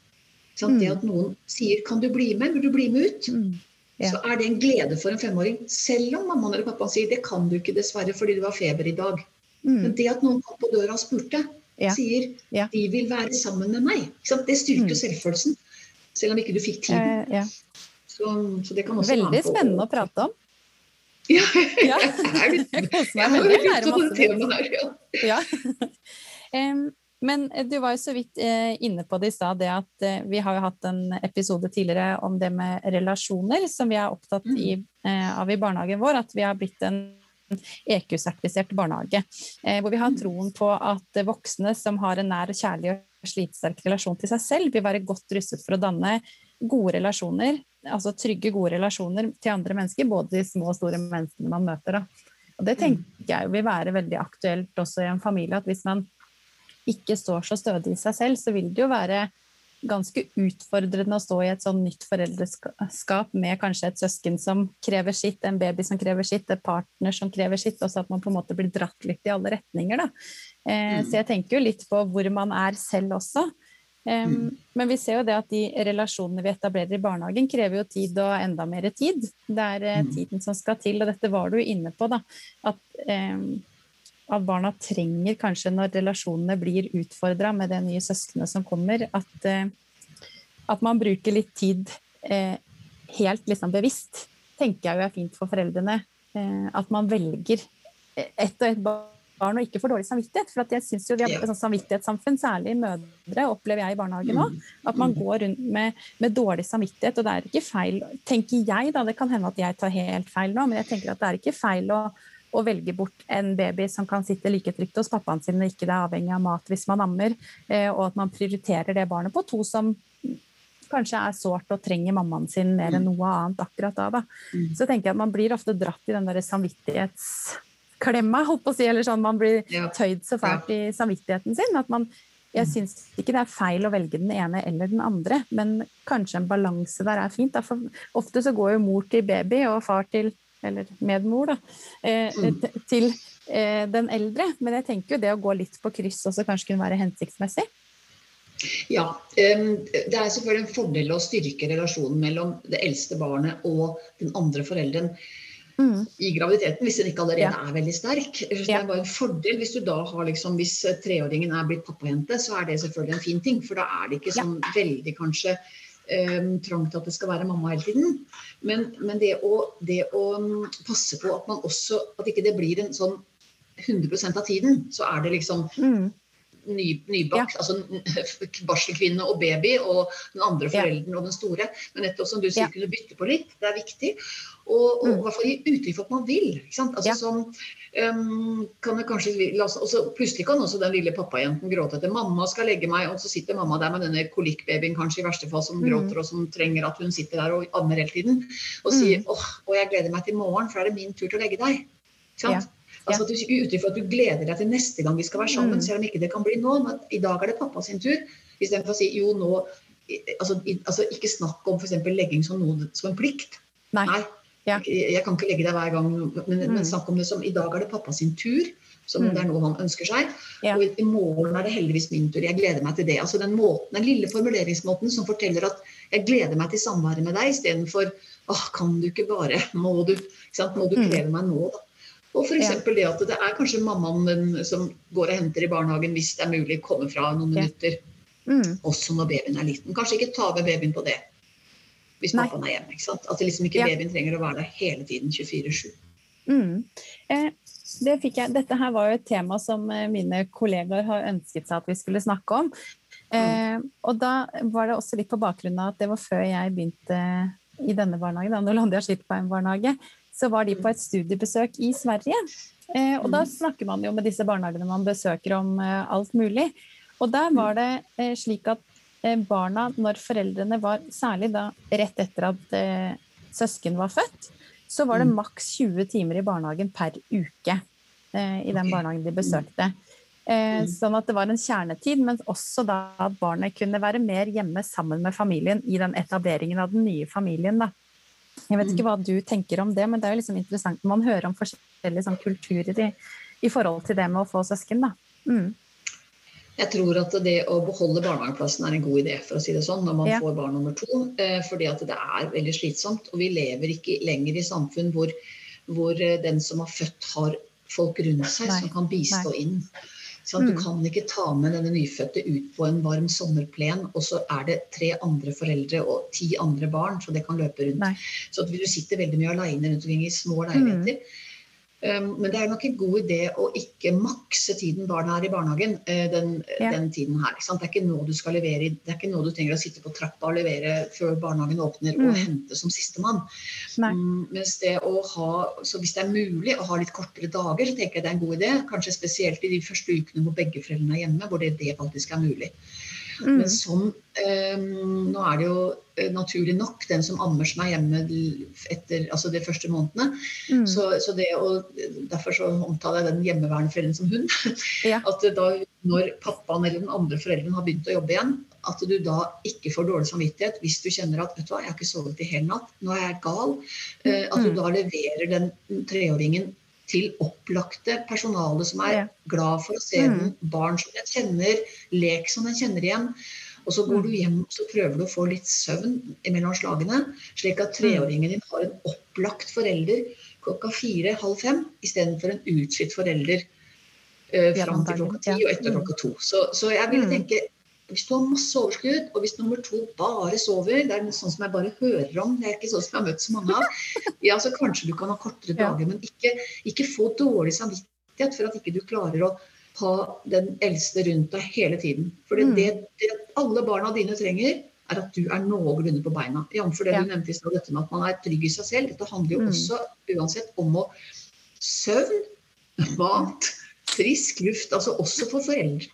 Sånn, det at noen sier 'kan du bli med', burde du bli med ut? Mm. ja. så er det en glede for en femåring. Selv om mammaen eller pappaen sier det kan du ikke dessverre fordi du har feber i dag. Mm. Men det at noen kom på døra og spurte, ja. sier ja. de vil være sammen med meg. Det styrker mm. selvfølelsen. Selv om ikke du fikk tiden.
Eh,
så, så, det kan også
Veldig spennende å prate om.
Ja, ja. jeg koser meg veldig. Jeg lærer masse nytt.
Ja. um, Men eh, du var jo så vidt eh, inne på det i stad, det at eh, vi har jo hatt en episode tidligere om det med relasjoner, som vi er opptatt mm. i, av i barnehagen vår. At vi har blitt en EQ-sertifisert barnehage. hvor vi har mm. troen på at voksne som har en nær kjærlig og slitsterk relasjon til seg selv, vil være godt rustet for å danne gode relasjoner, altså trygge, gode relasjoner til andre mennesker, både de små og store menneskene man møter. Da. Og det mm. tenker jeg vil være veldig aktuelt også i en familie, at hvis man ikke står så stødig i seg selv, så vil det jo være ganske utfordrende å stå i et sånn nytt foreldreskap med kanskje et søsken som krever sitt, en baby som krever sitt, en partner som krever sitt, og så at man på en måte blir dratt litt i alle retninger. Da. Eh, mm. Så jeg tenker jo litt på hvor man er selv også. Um, mm. Men vi ser jo det at de relasjonene vi etablerer i barnehagen, krever jo tid og enda mer tid. Det er uh, tiden som skal til, og dette var du inne på, da. At at barna trenger kanskje når relasjonene blir utfordra med det nye søskenet som kommer, at, eh, at man bruker litt tid eh, helt liksom bevisst, tenker jeg jo er fint for foreldrene. Eh, at man velger ett og ett barn og ikke får dårlig samvittighet. For jeg synes jo vi har et sånn samvittighetssamfunn, særlig mødre, opplever jeg i barnehagen nå. Mm. At man går rundt med, med, dårlig samvittighet. Og det er ikke feil, tenker jeg, da, det kan hende at jeg tar helt feil nå, men jeg tenker at det er ikke feil å å velge bort en baby som kan sitte like trygt hos pappaen sin og ikke er avhengig av mat hvis man ammer, eh, og at man prioriterer det barnet på to som kanskje er sårt og trenger mammaen sin mer enn mm. noe annet akkurat da. da. Mm. Så tenker jeg at man blir ofte dratt i den der samvittighetsklemma, holdt på å si, eller sånn man blir tøyd så fælt i samvittigheten sin. at man jeg mm. syns ikke det er feil å velge den ene eller den andre, men kanskje en balanse der er fint. For ofte så går jo mor til baby og far til eller medmor, da, eh, mm. til eh, den eldre. Men jeg tenker jo det å gå litt på kryss også kanskje kunne være hensiktsmessig.
Ja, det er selvfølgelig en fordel å styrke relasjonen mellom det eldste barnet og den andre forelderen. Mm. i graviditeten, hvis den ikke allerede ja. er veldig sterk. Det er bare en fordel hvis du da har liksom, hvis treåringen er blitt pappajente, så er det selvfølgelig en fin ting. For da er det ikke sånn ja. veldig kanskje um, trang til at det skal være mamma hele tiden. Men, men det, å, det, å, mm, passe på at man også At ikke det blir en sånn 100% av tiden, så er det liksom mm. Ny, nybakt, ja. altså barselkvinne og baby og den andre forelderen ja. og den store. Men nettopp som du sier, kunne bytte på litt. Det er viktig. Og, og mm. i hvert fall gi uttrykk for at man vil. Ikke sant? Altså, som, um, kan det kanskje, også, plutselig kan også den lille pappajenten gråte etter 'mamma skal legge meg', og så sitter mamma der med denne kolikkbabyen kanskje i verste fall som mm. gråter og som trenger at hun sitter der og ammer hele tiden. Og sier mm. 'åh, og jeg gleder meg til morgen, for da er det min tur til å legge deg'. Ikke sant? Ja. Altså at du gir for at du gleder deg til neste gang vi skal være sammen, mm. selv om ikke det kan bli nå. Men i dag er det pappa sin tur. Istedenfor å si jo nå altså, altså Ikke snakk om f.eks. legging som, noe, som en plikt.
Nei. Nei.
Ja. Jeg kan ikke legge deg hver gang, men, mm. men snakk om det som i dag er det pappa sin tur. Som mm. det er noe han ønsker seg. Ja. Og i morgen er det heldigvis min tur. Jeg gleder meg til det. Altså den, måten, den lille formuleringsmåten som forteller at jeg gleder meg til samværet med deg, istedenfor åh, kan du ikke bare, må du, må du mm. kreve meg nå, da. Og f.eks. Ja. det at det er kanskje mammaen som går og henter i barnehagen hvis det er mulig, kommer fra noen minutter. Mm. Også når babyen er liten. Kanskje ikke ta med babyen på det hvis Nei. pappaen er hjemme. ikke sant? At liksom ikke babyen trenger å være der hele tiden 24-7.
Mm. Eh, det dette her var jo et tema som eh, mine kollegaer har ønsket seg at vi skulle snakke om. Eh, mm. og da var det også litt på bakgrunn av at det var før jeg begynte i denne barnehagen, da Norlandia barnehage, så var de på et studiebesøk i Sverige. Eh, og da mm. snakker man jo med disse barnehagene man besøker om eh, alt mulig. Og der var det eh, slik at barna, når foreldrene var Særlig da rett etter at søsken var født, så var det mm. maks 20 timer i barnehagen per uke i den barnehagen de besøkte. Eh, mm. sånn at det var en kjernetid, men også da at barnet kunne være mer hjemme sammen med familien i den etableringen av den nye familien. Da. Jeg vet ikke hva du tenker om det, men det er jo liksom interessant når man hører om forskjellige sånn, kulturer i, i, forhold til det med å få søsken. Mm.
Jeg tror at det å beholde barnehageplassen er en god idé, for å si det sånn, når man ja. får barn nummer to. Eh, fordi at det er veldig slitsomt. Og vi lever ikke lenger i samfunn hvor, hvor eh, den som har født, har folk rundt seg Nei. som kan bistå Nei. inn. Sånn, du mm. kan ikke ta med denne nyfødte ut på en varm sommerplen, og så er det tre andre foreldre og ti andre barn, så det kan løpe rundt. Nei. Så du sitter veldig mye aleine rundt omkring i små leiligheter. Mm. Um, men det er nok en god idé å ikke makse tiden barna er i barnehagen. Uh, den, ja. den, tiden her. Det er ikke nå du skal levere, det er ikke nå du trenger å sitte på trappa og levere før barnehagen åpner mm. og hente som sistemann. Um, mens det å ha, så hvis det er mulig å ha litt kortere dager, så tenker jeg det er en god idé. Kanskje spesielt i de første ukene hvor begge foreldrene er hjemme, hvor det, det faktisk er mulig. Mm. Men som um, Nå er det jo eh, naturlig nok den som ammer som er hjemme etter altså de første månedene. Mm. Så, så, det å, Derfor så omtaler jeg den hjemmeværende forelderen som hun. Ja. At da, når pappaen eller den andre forelderen har begynt å jobbe igjen, at du da ikke får dårlig samvittighet hvis du kjenner at vet du hva, jeg har ikke sovet i hel natt, nå er jeg gal. Uh, at du mm. da leverer den treåringen til opplagte personale som er glad for å se mm. den. Barn som den kjenner, lek som den kjenner igjen. Og så går du mm. hjem og så prøver du å få litt søvn mellom slagene, slik at treåringen din har en opplagt forelder klokka fire-halv fem istedenfor en utslitt forelder uh, fram til klokka ti og etter mm. klokka to. Så, så jeg ville tenke hvis du har masse overskudd, og hvis nummer to bare sover, det er sånn som jeg bare hører om, det er ikke sånn som jeg har møtt så mange av, ja, så kanskje du kan ha kortere dager, men ikke, ikke få dårlig samvittighet for at ikke du klarer å ha den eldste rundt deg hele tiden. For det, mm. det, det alle barna dine trenger, er at du er noenlunde på beina. Jf. det ja. du nevnte i stad, dette med at man er trygg i seg selv. Dette handler jo mm. også uansett om å søvn, mat, frisk luft. Altså også for foreldre.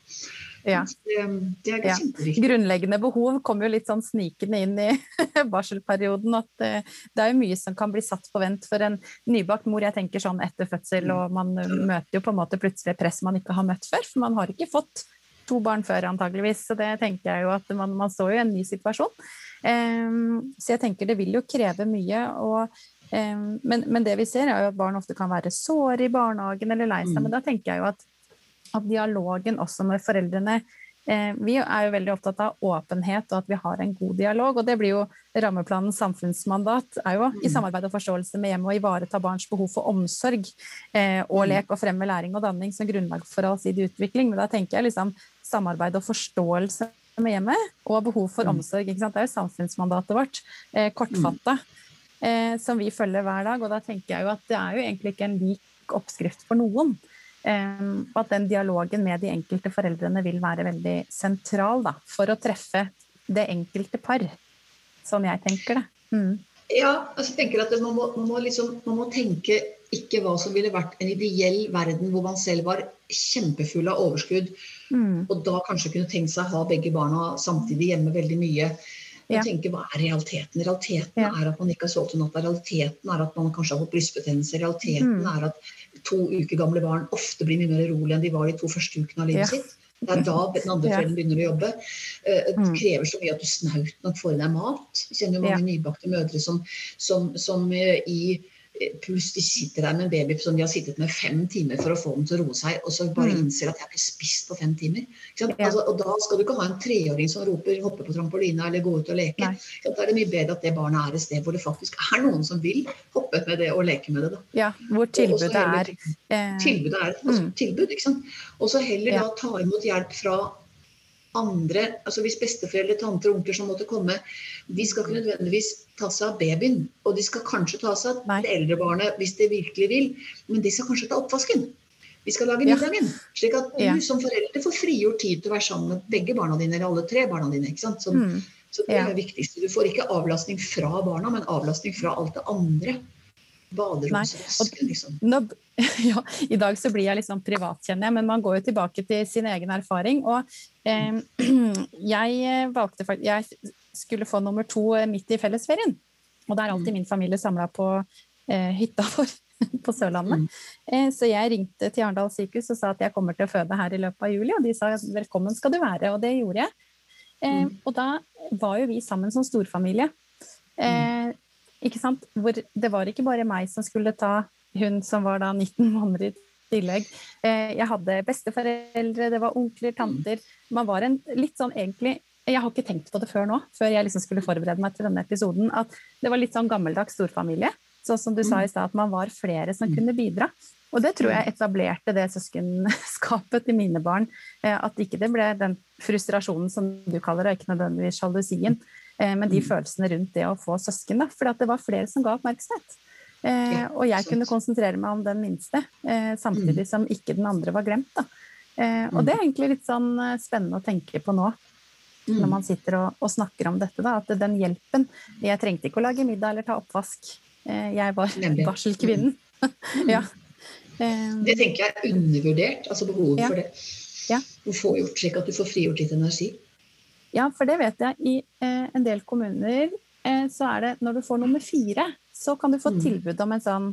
Ja. Det, er ja. Grunnleggende behov kommer jo litt sånn snikende inn i barselperioden. At eh, det er jo mye som kan bli satt på vent for en nybakt mor. Jeg tenker sånn etter fødsel, mm. og man møter jo på en måte plutselig press man ikke har møtt før. For man har ikke fått to barn før, antageligvis. Så det tenker jeg jo at man, man står jo i en ny situasjon. Um, så jeg tenker det vil jo kreve mye. og um, men, men, det vi ser, er jo at barn ofte kan være såre i barnehagen eller lei seg. Mm. Men da tenker jeg jo at at dialogen også med foreldrene eh, Vi er jo veldig opptatt av åpenhet og at vi har en god dialog. og Det blir jo rammeplanens samfunnsmandat er jo i mm. samarbeid og forståelse med hjemmet å ivareta barns behov for omsorg eh, og mm. lek og fremme læring og danning som grunnlag for allsidig utvikling. Men da tenker jeg liksom samarbeid og forståelse med hjemmet og behov for mm. omsorg. Det er jo samfunnsmandatet vårt, eh, kortfatta, eh, som vi følger hver dag. Og da tenker jeg jo at det er jo egentlig ikke en lik oppskrift for noen. Um, og at den dialogen med de enkelte foreldrene vil være veldig sentral da, for å treffe det enkelte par. Sånn jeg tenker det. Mm.
Ja, altså jeg tenker at man må, man, må liksom, man må, tenke ikke hva som ville vært en ideell verden hvor man selv var kjempefull av overskudd, mm. og da kanskje kunne tenkt seg å ha begge barna samtidig hjemme veldig mye. Ja. tenke, hva er realiteten? Realiteten ja. er at man ikke har sovet om natta. Realiteten er at man kanskje har fått brystbetennelse. Realiteten mm. er at to uker gamle barn ofte blir mye mer rolig enn de var de to første ukene av livet ja. sitt. Det er da den andre forelderen begynner å jobbe. Eh, det mm. krever så mye at du snaut nok får i deg mat. Jeg kjenner jo mange nybakte mødre som, som, som eh, i De sitter der med en baby som de har sittet med fem timer for å få den til å roe seg, og så bare mm. innser at jeg ikke spist på fem timer. Altså, og da skal du ikke ha en treåring som roper 'hoppe på trampoline' eller 'gå ut og leke'. Da er det mye bedre at det barnet er et sted hvor det faktisk er noen som vil hoppe med det og leke med det. Da.
Ja, hvor tilbudet
heller, er. Tilbudet er altså, mm. tilbud, ikke sant. Og så heller ja. da ta imot hjelp fra andre, altså Hvis besteforeldre, tanter og onkler som måtte komme, de skal ikke nødvendigvis ta seg av babyen. Og de skal kanskje ta seg av det eldre barnet hvis de virkelig vil, men de skal kanskje ta oppvasken. Vi skal lage middagen. Ja. Slik at du ja. som forelder får frigjort tid til å være sammen med begge barna dine, eller alle tre barna dine. ikke sant? Så, mm. så det er det viktigste. Du får ikke avlastning fra barna, men avlastning fra alt det andre. Baderomsvasken, liksom. Nå,
ja, I dag så blir jeg liksom privat, kjenner jeg, men man går jo tilbake til sin egen erfaring. Og eh, jeg valgte faktisk Jeg skulle få nummer to midt i fellesferien. Og det er alltid min familie samla på eh, hytta vår på Sørlandet. Mm. Eh, så jeg ringte til Arendal sykehus og sa at jeg kommer til å føde her i løpet av juli, og de sa velkommen skal du være, og det gjorde jeg. Eh, mm. Og da var jo vi sammen som storfamilie. Eh, ikke sant? Hvor det var ikke bare meg som skulle ta hun som var da 19 måneder i tillegg. Eh, jeg hadde besteforeldre, det var onkler, tanter. Man var en litt sånn egentlig jeg har ikke tenkt på det før nå, før jeg liksom skulle forberede meg til denne episoden, at det var litt sånn gammeldags storfamilie. Sånn som du sa i stad, at man var flere som kunne bidra. Og det tror jeg etablerte det søskenskapet til mine barn. At ikke det ble den frustrasjonen som du kaller det, ikke nødvendigvis sjalusien, men de følelsene rundt det å få søsken. For det var flere som ga oppmerksomhet. Eh, og jeg kunne konsentrere meg om den minste, eh, samtidig mm. som ikke den andre var glemt. Eh, og det er mm. egentlig litt sånn eh, spennende å tenke på nå, når mm. man sitter og, og snakker om dette. Da, at den hjelpen Jeg trengte ikke å lage middag eller ta oppvask. Eh, jeg var barselkvinnen.
ja. Eh, det tenker jeg er undervurdert, altså behovet ja. for det. Ja. Å få gjort slik at du får frigjort litt energi.
Ja, for det vet jeg. I en del kommuner så er det når du får nummer fire, så kan du få mm. tilbud om en sånn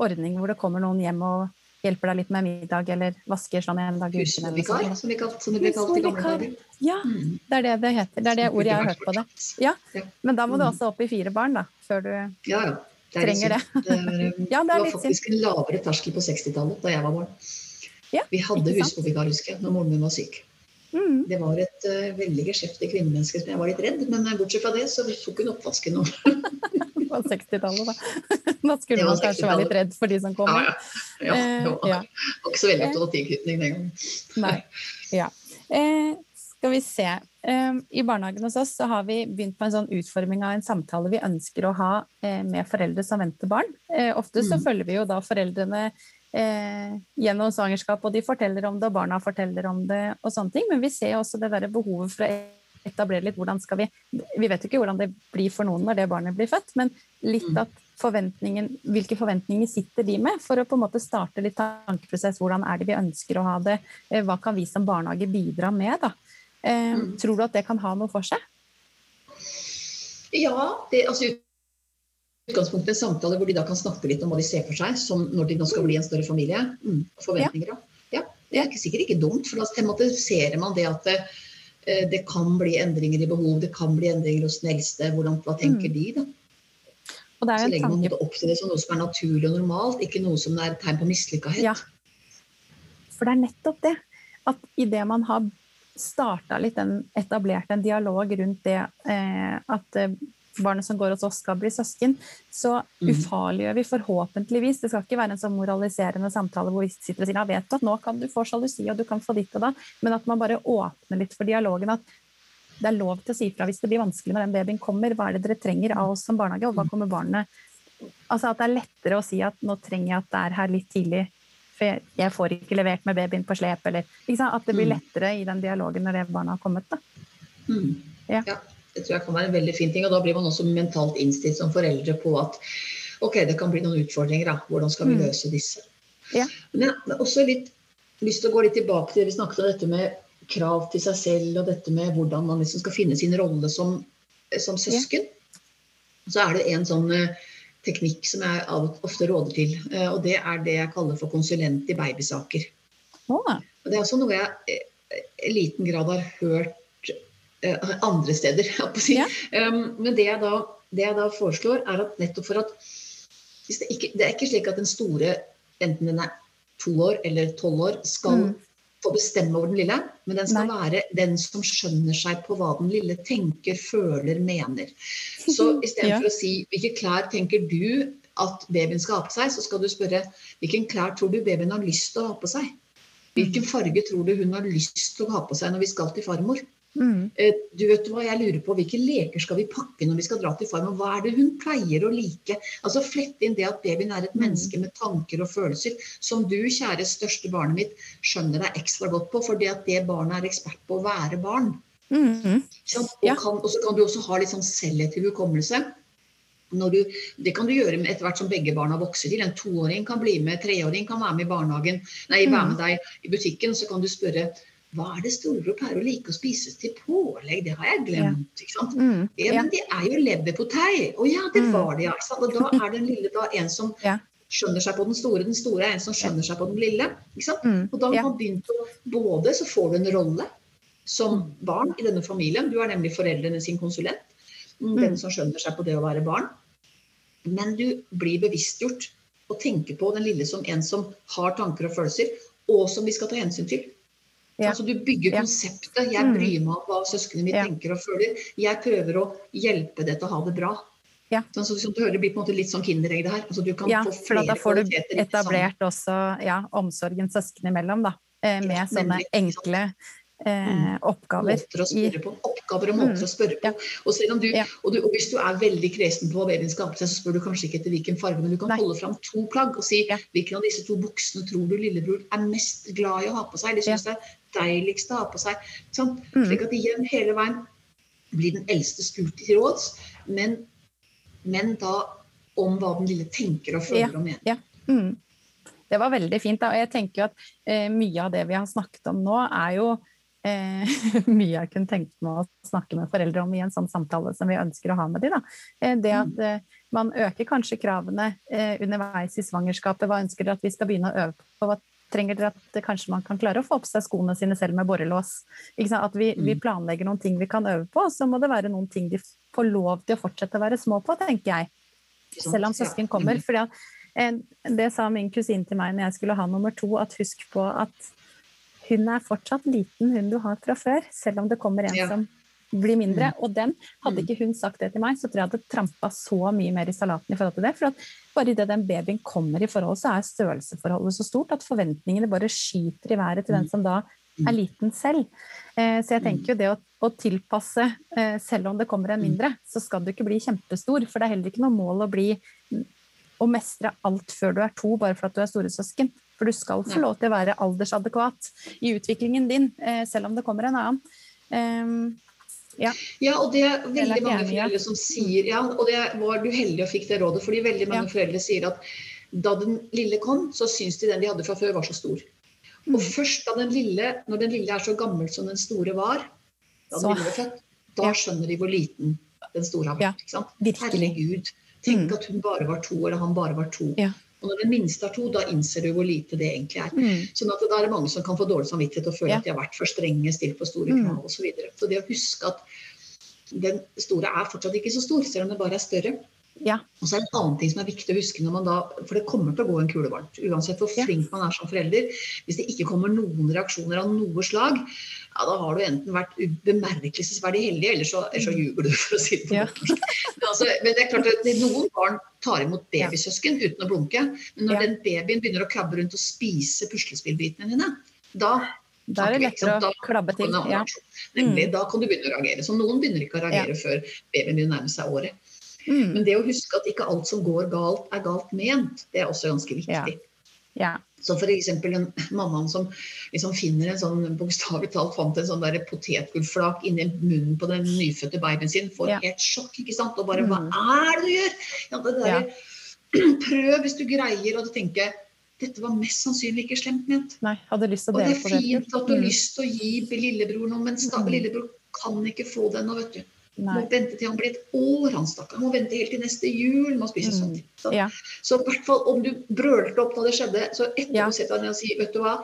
ordning hvor det kommer noen hjem og hjelper deg litt med middag eller vasker sånn en dag i
uken. Som, vi kalt, som det ble kalt i gamle dager.
Ja, mm. det er det det heter. Det er det ordet jeg har hørt på det. Ja, Men da må du mm. også opp i fire barn, da, før du ja, ja. Det trenger det.
Det, er, ja, det, det var faktisk en lavere terskel på 60-tallet da jeg var barn. Ja, vi hadde husvikar, husker jeg, når moren min var syk. Mm. Det var et uh, veldig geskjeftig kvinnemenneske som jeg var litt redd, men uh, bortsett fra det så tok hun oppvasken.
på 60-tallet, da. Da skulle man kanskje være litt redd for de som kommer.
Ja, ja. ja, det var, uh, var ikke så veldig opptatt av tilknytning den gangen.
Nei. Ja. Eh, skal vi se. Eh, I barnehagen hos oss så har vi begynt på en sånn utforming av en samtale vi ønsker å ha eh, med foreldre som venter barn. ofte så mm. følger vi jo da foreldrene eh, gjennom svangerskap, og de forteller om det, og barna forteller om det, og sånne ting. Men vi ser også det der behovet for å etablere litt hvordan skal vi Vi vet jo ikke hvordan det blir for noen når det barnet blir født, men litt mm. at forventningen, hvilke forventninger sitter de med, for å på en måte starte litt tankeprosess. Hvordan er det vi ønsker å ha det? Eh, hva kan vi som barnehage bidra med? da? Eh, mm. Tror du at det kan ha noe for seg?
Ja, det, altså utgangspunktet en samtale hvor de da kan snakke litt om hva de ser for seg som når de nå skal bli en større familie. Mm, forventninger, ja. ja. Det er sikkert ikke dumt, for da tematiserer man det at det, eh, det, kan bli endringer i behov, det kan bli endringer hos den eldste. Hvordan, hva tenker mm. de, da? Så legger man måtte opp til det som noe som er naturlig og normalt, ikke noe som er tegn på mislykkahet. Ja.
For det er nettopp det. At idet man har starta litt den, etablert en dialog rundt det eh, at eh, barnet som går hos oss, skal bli søsken, så mm. ufarliggjør vi forhåpentligvis Det skal ikke være en sånn moraliserende samtale hvor vi sitter og sier ja, vet du at nå kan du få sjalusi og du kan få ditt og da, men at man bare åpner litt for dialogen. At det er lov til å si fra hvis det blir vanskelig når den babyen kommer. Hva er det dere trenger av oss som barnehage, og hva kommer barnet Altså at det er lettere å si at nå trenger jeg at det er her litt tidlig, for jeg får ikke levert med babyen på slep, eller At det blir mm. lettere i den dialogen når det barnet har kommet, da.
Mm. Ja. ja. Det tror jeg kan være en veldig fin ting. Og da blir man også mentalt innstilt som foreldre på at ok, det kan bli noen utfordringer. da, Hvordan skal vi mm. løse disse? Ja. Men jeg har også litt lyst til å gå litt tilbake til det vi snakket om dette med krav til seg selv, og dette med hvordan man liksom skal finne sin rolle som, som søsken. Ja. Så er det en sånn uh, teknikk som jeg ofte råder til. Uh, og det er det jeg kaller for konsulent i babysaker. Oh. Og det er også noe jeg eh, i liten grad har hørt Eh, andre steder. Si. Ja. Um, men det jeg, da, det jeg, da, foreslår, er at nettopp for at det, ikke, det, er ikke slik at den store, enten den er to år eller tolv år, skal mm. få bestemme over den lille, men den skal Nei. være den som skjønner seg på hva den lille tenker, føler, mener. Så istedenfor ja. å si hvilke klær tenker du at babyen skal ha på seg, så skal du spørre hvilken klær tror du babyen har lyst til å ha på seg? Hvilken farge tror du hun har lyst til å ha på seg når vi skal til farmor? Mm. Eh, du vet hva jeg lurer på, Hvilke leker skal vi pakke når vi skal dra til farmor? Hva er det hun pleier å like? Altså Flette inn det at babyen er et mm. menneske med tanker og følelser som du, kjære største barnet mitt, skjønner deg ekstra godt på, fordi at det barnet er ekspert på å være barn. Mm. Og, ja. kan, og, så kan du også ha litt sånn selektiv hukommelse. Du, det kan du gjøre etter hvert som begge barna vokser til. En toåring kan bli med, treåring kan være med i barnehagen, nei, være med mm. deg i butikken. Så kan du spørre hva er det storebror pleier å like å spise til pålegg? Det har jeg glemt. ikke sant? Mm, ja. Men det er jo leverpotei. Å ja, det mm. var det, ja. Og da er den lille da en som ja. skjønner seg på den store. Den store er en som skjønner seg på den lille. ikke sant? Mm, og da har man begynt å Både så får du en rolle som mm. barn i denne familien. Du er nemlig foreldrene sin konsulent. Mm, den som skjønner seg på det å være barn. Men du blir bevisstgjort og tenke på den lille som en som har tanker og følelser, og som vi skal ta hensyn til. Ja. Altså Du bygger konseptet. Jeg mm. bryr meg om hva søsknene mine ja. tenker og føler. Jeg prøver å hjelpe det til å ha det bra. Ja. Sånn, så, du hører, Det blir på en måte litt sånn kinderegg, det her. Altså, du kan
ja, få flere for da får du etablert også ja, omsorgen søsknene imellom, da. Eh, med sånne enkle eh, mm. oppgaver.
Måter å spørre på. Oppgaver og måter mm. å spørre på. Ja. Og, du, ja. og, du, og, hvis du er veldig kresen på babyens skapelse, så spør du kanskje ikke etter hvilken farge, men du kan Nei. holde fram to plagg og si ja. hvilken av disse to buksene tror du lillebror er mest glad i å ha på seg, eller syns det er deiligst å ha på seg. Sånn. Mm. Slik at igjen hele veien blir den eldste spurt til råds, men, men, da om hva den lille tenker og føler og mener.
Ja. Mm. Det var veldig fint. Da. Og jeg tenker jo at eh, mye av det vi har snakket om nå, er jo eh, mye jeg kunne tenkt meg å snakke med foreldre om i en sånn samtale som vi ønsker å ha med dem. Eh, det at mm. eh, man øker kanskje kravene eh, underveis i svangerskapet. Hva ønsker dere at vi skal begynne å øve på? Hva trenger dere at kanskje man kan klare å få på seg skoene sine selv med borrelås? At vi, vi, mm. planlegger noen ting vi kan øve på, så må det være noen ting de får lov til å fortsette å være små på, tenker jeg. Selv om søsken kommer. for fordi eh, det sa min kusine til meg når jeg skulle ha nummer to, at husk på at hun er fortsatt liten, hun du har fra før, selv om det kommer en ja. som blir mindre. Mm. Og den, hadde mm. ikke hun sagt det til meg, så tror jeg hadde trampa så mye mer i salaten i forhold til det. For at bare idet den babyen kommer i forhold, så er størrelsesforholdet så stort at forventningene bare skyter i været til den mm. som da er liten selv. Eh, så jeg tenker jo det å, å tilpasse, eh, selv om det kommer en mindre, så skal du ikke bli kjempestor. For det er heller ikke noe mål å bli å mestre alt før du er to, bare for at du er storesøsken. For du skal få lov til å være aldersadekvat i utviklingen din, eh, selv om det kommer en annen. Um,
ja. ja. og det er veldig mange foreldre som sier Ja, og det var du heldig og fikk det rådet, fordi veldig mange ja. foreldre sier at da den lille kom, så syns de den de hadde fra før, var så stor. Og mm. først da den lille, når den lille er så gammel som den store var, da den lille ble født, da ja. skjønner de hvor liten den store har vært. Herregud. Tenk mm. at hun bare var to, eller han bare var to. Og når den minste er to, da innser du hvor lite det egentlig er. Mm. Sånn at Da er det mange som kan få dårlig samvittighet og føle ja. at de har vært for strenge, stilt på store krav mm. osv. Så, videre. så det å huske at den store er fortsatt ikke så stor, selv om den bare er større. Ja. Og så er det en annen ting som er viktig å huske når man da For det kommer til å gå en kule varmt. Uansett hvor flink man er som forelder. Hvis det ikke kommer noen reaksjoner av noe slag, ja, da har du enten vært bemerkelsesverdig heldig, eller så, eller så mm. ljuger du, for å si det på ja. men, altså, men det er klart at noen barn tar imot babysøsken uten å blunke. Men når ja. den babyen begynner å krabbe rundt og spise puslespillbitene dine, da
da er det lettere å klabbe til. Ja.
Nemlig, mm. Da kan du begynne å reagere. Så noen begynner ikke å reagere før babyen begynner å nærme seg året. Mm. Men det å huske at ikke alt som går galt, er galt ment, det er også ganske viktig. Ja. Så f.eks. mammaen som liksom finner en sånn bokstavelig talt fant en sånn potetgullflak inni munnen på den nyfødte babyen sin, får ja. helt sjokk. ikke sant? Og bare mm. 'Hva er det du gjør?' Ja, det der, ja. Prøv hvis du greier å tenke dette var mest sannsynlig ikke slemt ment.
Nei, hadde lyst til å dele.
Og det er fint at du har mm. lyst til å gi lillebror noe, men mm. lillebror kan ikke få det ennå, vet du. Nei. Må vente til han blir et år, han stakkar. Må vente helt til neste jul med å spise sånn. Så, ja. så i hvert fall om du brølte opp da det skjedde, så etterpå ja. setter deg ned og sier vet du hva,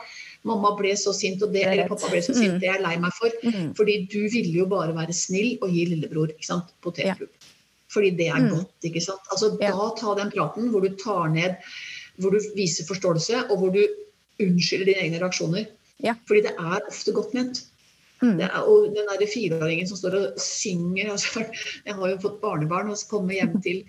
mamma ble så sint, og det, det eller pappa ble så sint, mm. det er jeg lei meg for. Mm. Fordi du ville jo bare være snill og gi lillebror ikke sant, potetgull. Ja. Fordi det er mm. godt. ikke sant? Altså Da ta den praten hvor du tar ned, hvor du viser forståelse, og hvor du unnskylder dine egne reaksjoner. Fordi det er ofte godt ment. Mm. Er, og den der fireåringen som står og synger altså, Jeg har jo fått barnebarn og kommer hjem til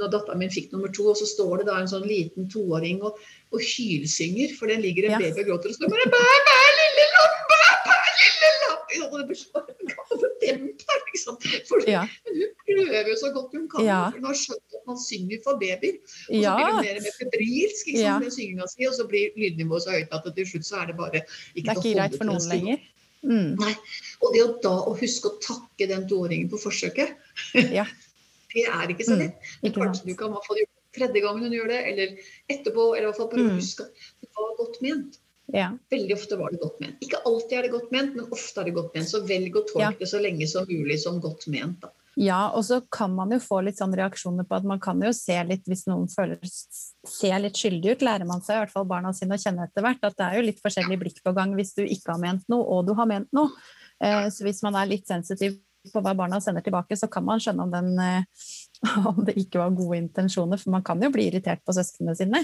når datteren min fikk nummer to, og så står det da en sånn liten toåring og, og hylsynger, for den ligger en ja. baby og gråter og står bare bæ, bæ, lille lam, bæ, bæ, lille lam. Ja, det blir så demp der, liksom. For, ja. Men hun prøver jo så godt hun kan. Ja. for Hun har skjønt at man synger for babyer. Og så blir hun mer og mer febrilsk med synginga si, og så blir lydnivået så høyt at til slutt så er det bare
ikke Det er ikke greit for noen lenger?
Mm. Nei. Og det å da å huske å takke den toåringen på forsøket, ja. det er ikke så mm. lett. Mm. Ikke Kanskje du kan få det gjort tredje gangen hun gjør det, eller etterpå. Eller i hvert fall bare mm. huske at det var godt ment. Ja. Veldig ofte var det godt ment. Ikke alltid er det godt ment, men ofte er det godt ment. Så velg å tolke ja. det så lenge som mulig som godt ment. Da.
Ja, og så kan man jo få litt sånn reaksjoner på at man kan jo se litt hvis noen føler ser litt skyldig ut, lærer man seg i hvert fall barna sine å kjenne etter hvert. At det er jo litt forskjellig blikk på gang hvis du ikke har ment noe, og du har ment noe. Eh, så hvis man er litt sensitiv på hva barna sender tilbake, så kan man skjønne om den eh, om det ikke var gode intensjoner, for man kan jo bli irritert på søsknene sine.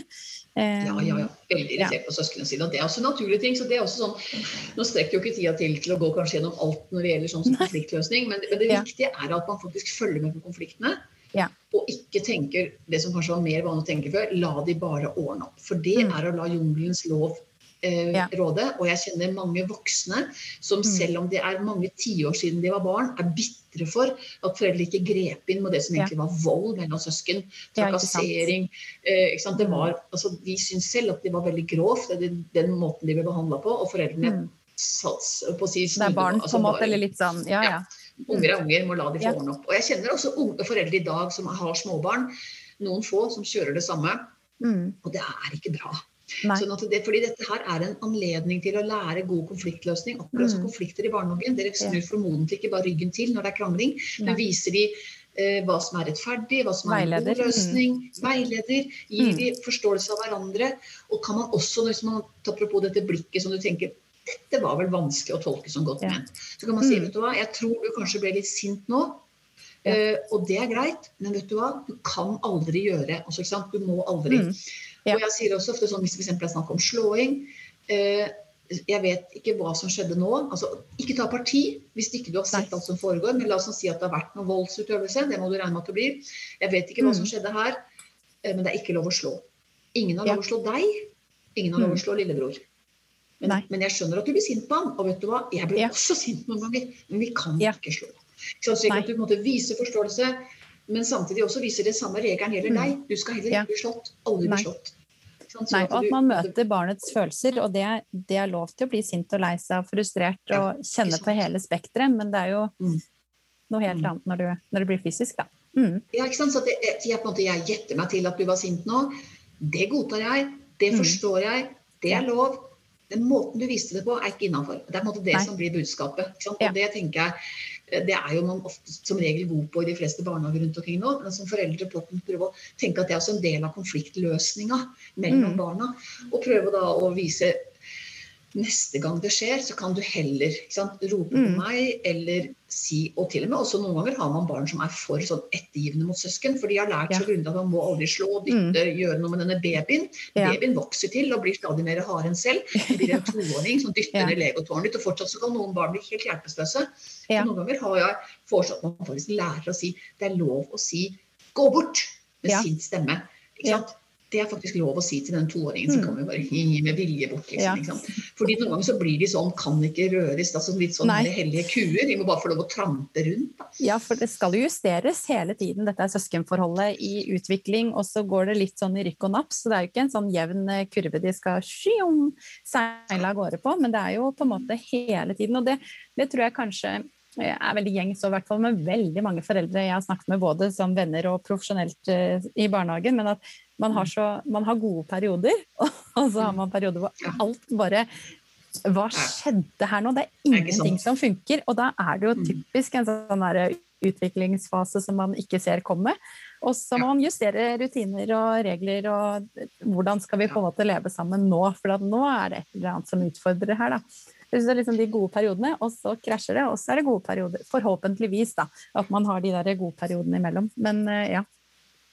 Eh, ja, ja, ja. Veldig irritert ja. på søsknene sine. Og det er også naturlige ting. så det er også sånn, Nå strekker jo ikke tida til til å gå kanskje gjennom alt når det gjelder sånn konfliktløsning, men, men det ja. viktige er at man faktisk følger med på konfliktene. Ja. Og ikke tenker det som kanskje var mer vanlig å tenke før, la de bare ordne opp. For det mm. er å la jungelens lov eh, ja. rådet. Og jeg kjenner mange voksne som mm. selv om det er mange tiår siden de var barn, er bitre for at foreldre ikke grep inn med det som egentlig var vold mellom søsken. Trakassering. Eh, det mm. var, altså, de syntes selv at det var veldig grovt, den, den måten de ble behandla på. Og foreldrene mm. sats på å si
Det er barn altså, på en måte, eller litt sånn Ja, ja.
Unger er unger, må la de få ordne opp. Og jeg kjenner også unge foreldre i dag som har småbarn. Noen få som kjører det samme. Mm. Og det er ikke bra. Sånn det, fordi dette her er en anledning til å lære god konfliktløsning. Som mm. konflikter i barnehagen. Dere snur formodentlig ikke bare ryggen til når det er krangling, men viser de eh, hva som er rettferdig, hva som er en god løsning. Mm. Veileder. Gir mm. de forståelse av hverandre. Og kan man også, hvis man apropos dette blikket som du tenker dette var vel vanskelig å tolke som godt ment. Så kan man si, mm. vet du hva, jeg tror du kanskje ble litt sint nå. Ja. Uh, og det er greit, men vet du hva, du kan aldri gjøre altså, Du må aldri. Mm. Ja. Og jeg sier også ofte sånn hvis det f.eks. er snakk om slåing eh, Jeg vet ikke hva som skjedde nå. altså Ikke ta parti hvis ikke du har sett alt som foregår. Men la oss si at det har vært noe voldsutøvelse. Det må du regne med at det blir. Jeg vet ikke hva som mm. skjedde her, eh, men det er ikke lov å slå. Ingen har lov å slå deg. Ingen har lov å mm. slå lillebror. Men, men, jeg skjønner at du blir sint på han. Og vet du hva, jeg blir ja. også sint noen ganger. Men vi kan ja. ikke slå. Så jeg at du måtte vise forståelse men samtidig også viser det samme regelen gjelder mm. deg. Du skal heller ikke bli slått. Aldri bli slått.
Sånn, Nei, og at man møter barnets følelser, og det, det, er lov til å bli sint og lei seg og frustrert og kjenne på hele spekteret, men det er jo mm. noe helt mm. annet når, du, når det blir fysisk, da. Mm.
Ja, ikke sant? Så det, jeg, på en måte, jeg gjetter meg til at du var sint nå. Det godtar jeg. Det forstår jeg. Det er lov. Den måten du viste det på, er ikke innafor. Det er på en måte det Nei. som blir budskapet. Og det tenker jeg det er jo man ofte som regel god på i de fleste barnehager rundt omkring nå. Men som foreldre prøve å tenke at det er også en del av konfliktløsninga mellom mm. barna. Og prøve da å vise neste gang det skjer, så kan du heller sant, rope mm. på meg eller si Og til og med også noen ganger har man barn som er for sånn ettergivende mot søsken. For de har lært ja. så grundig at man må aldri slå, dytte, mm. gjøre noe med denne babyen. Ja. Babyen vokser til og blir stadig mer hard enn selv. Det blir en toåring som dytter ja. ned legotårnet ditt. Og fortsatt så kan noen barn bli helt hjelpeløse. Ja. Noen ganger har jeg foreslått at man faktisk lærer å si det er lov å si 'gå bort' med sin stemme. Ikke sant? Det er faktisk lov å si til den toåringen som mm. kommer bare med vilje bort. Liksom, ja. Fordi noen ganger så blir de sånn kan ikke røres. Altså litt sånn hellige kuer. De må bare få lov å trampe rundt. Da.
Ja, for det skal jo justeres hele tiden. Dette er søskenforholdet i utvikling, og så går det litt sånn i rykk og napp. Så det er jo ikke en sånn jevn eh, kurve de skal seile av gårde på, men det er jo på en måte hele tiden. Og det, det tror jeg kanskje eh, er veldig gjengs, og i hvert fall med veldig mange foreldre jeg har snakket med, både som venner og profesjonelt uh, i barnehagen. Men at man har, så, man har gode perioder, og så har man perioder hvor alt bare Hva skjedde her nå? Det er ingenting som funker. Og da er det jo mm. typisk en sånn utviklingsfase som man ikke ser komme. Og så må man justere rutiner og regler og hvordan skal vi på en måte leve sammen nå? For nå er det et eller annet som utfordrer her, da. Det er liksom de gode periodene, og så krasjer det, og så er det gode perioder. Forhåpentligvis, da. At man har de der gode periodene imellom. Men eh, ja.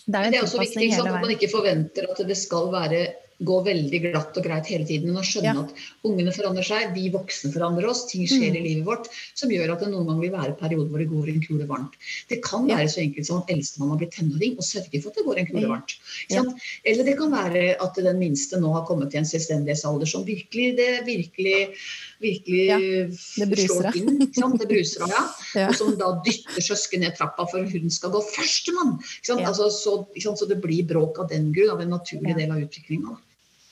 Det er, det er også viktig at man ikke forventer at det skal være gå veldig glatt og greit hele tiden. Men å skjønne ja. at ungene forandrer seg, vi voksne forandrer oss, ting skjer mm. i livet vårt som gjør at det noen ganger vil være perioder hvor det går en kule varmt. Det kan ja. være så enkelt som at eldstemann har blitt tenåring og sørger for at det går en kule varmt. Ja. Eller det kan være at den minste nå har kommet til en selvstendighetsalder som virkelig det virkelig virkelig ja, slår inn. Det bruser av, ja. ja. Og som da dytter søsken ned trappa for hun skal gå førstemann. Ja. Altså, så, så, det blir bråk av den grunn, av en naturlig del av utviklinga.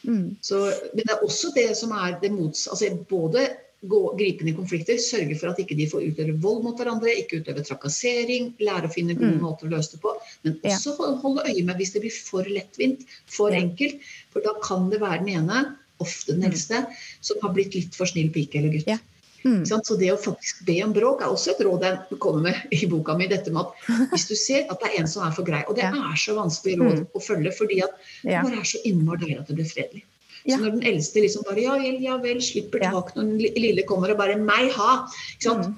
Mm. Men det er også det som er det mots... Altså både gå, gripe inn i konflikter, sørge for at ikke de får utøve vold mot hverandre, ikke utøve trakassering, lære å finne gode mm. måter å løse det på. Men også holde øye med hvis det blir for lettvint, for enkelt. For da kan det være den ene, ofte den mm. eldste, som har blitt litt for snill pike eller gutt. Ja. Mm. Så det å faktisk be om bråk er også et råd jeg kommer med i boka mi. Dette med at hvis du ser at det er en som er for grei, og det ja. er så vanskelig råd mm. å følge fordi at det bare er så innmari deilig at det blir fredelig. Ja. Så når den eldste liksom bare ja vel, ja vel, slipper tak når den lille kommer og bare 'meg ha', ikke sant? Mm.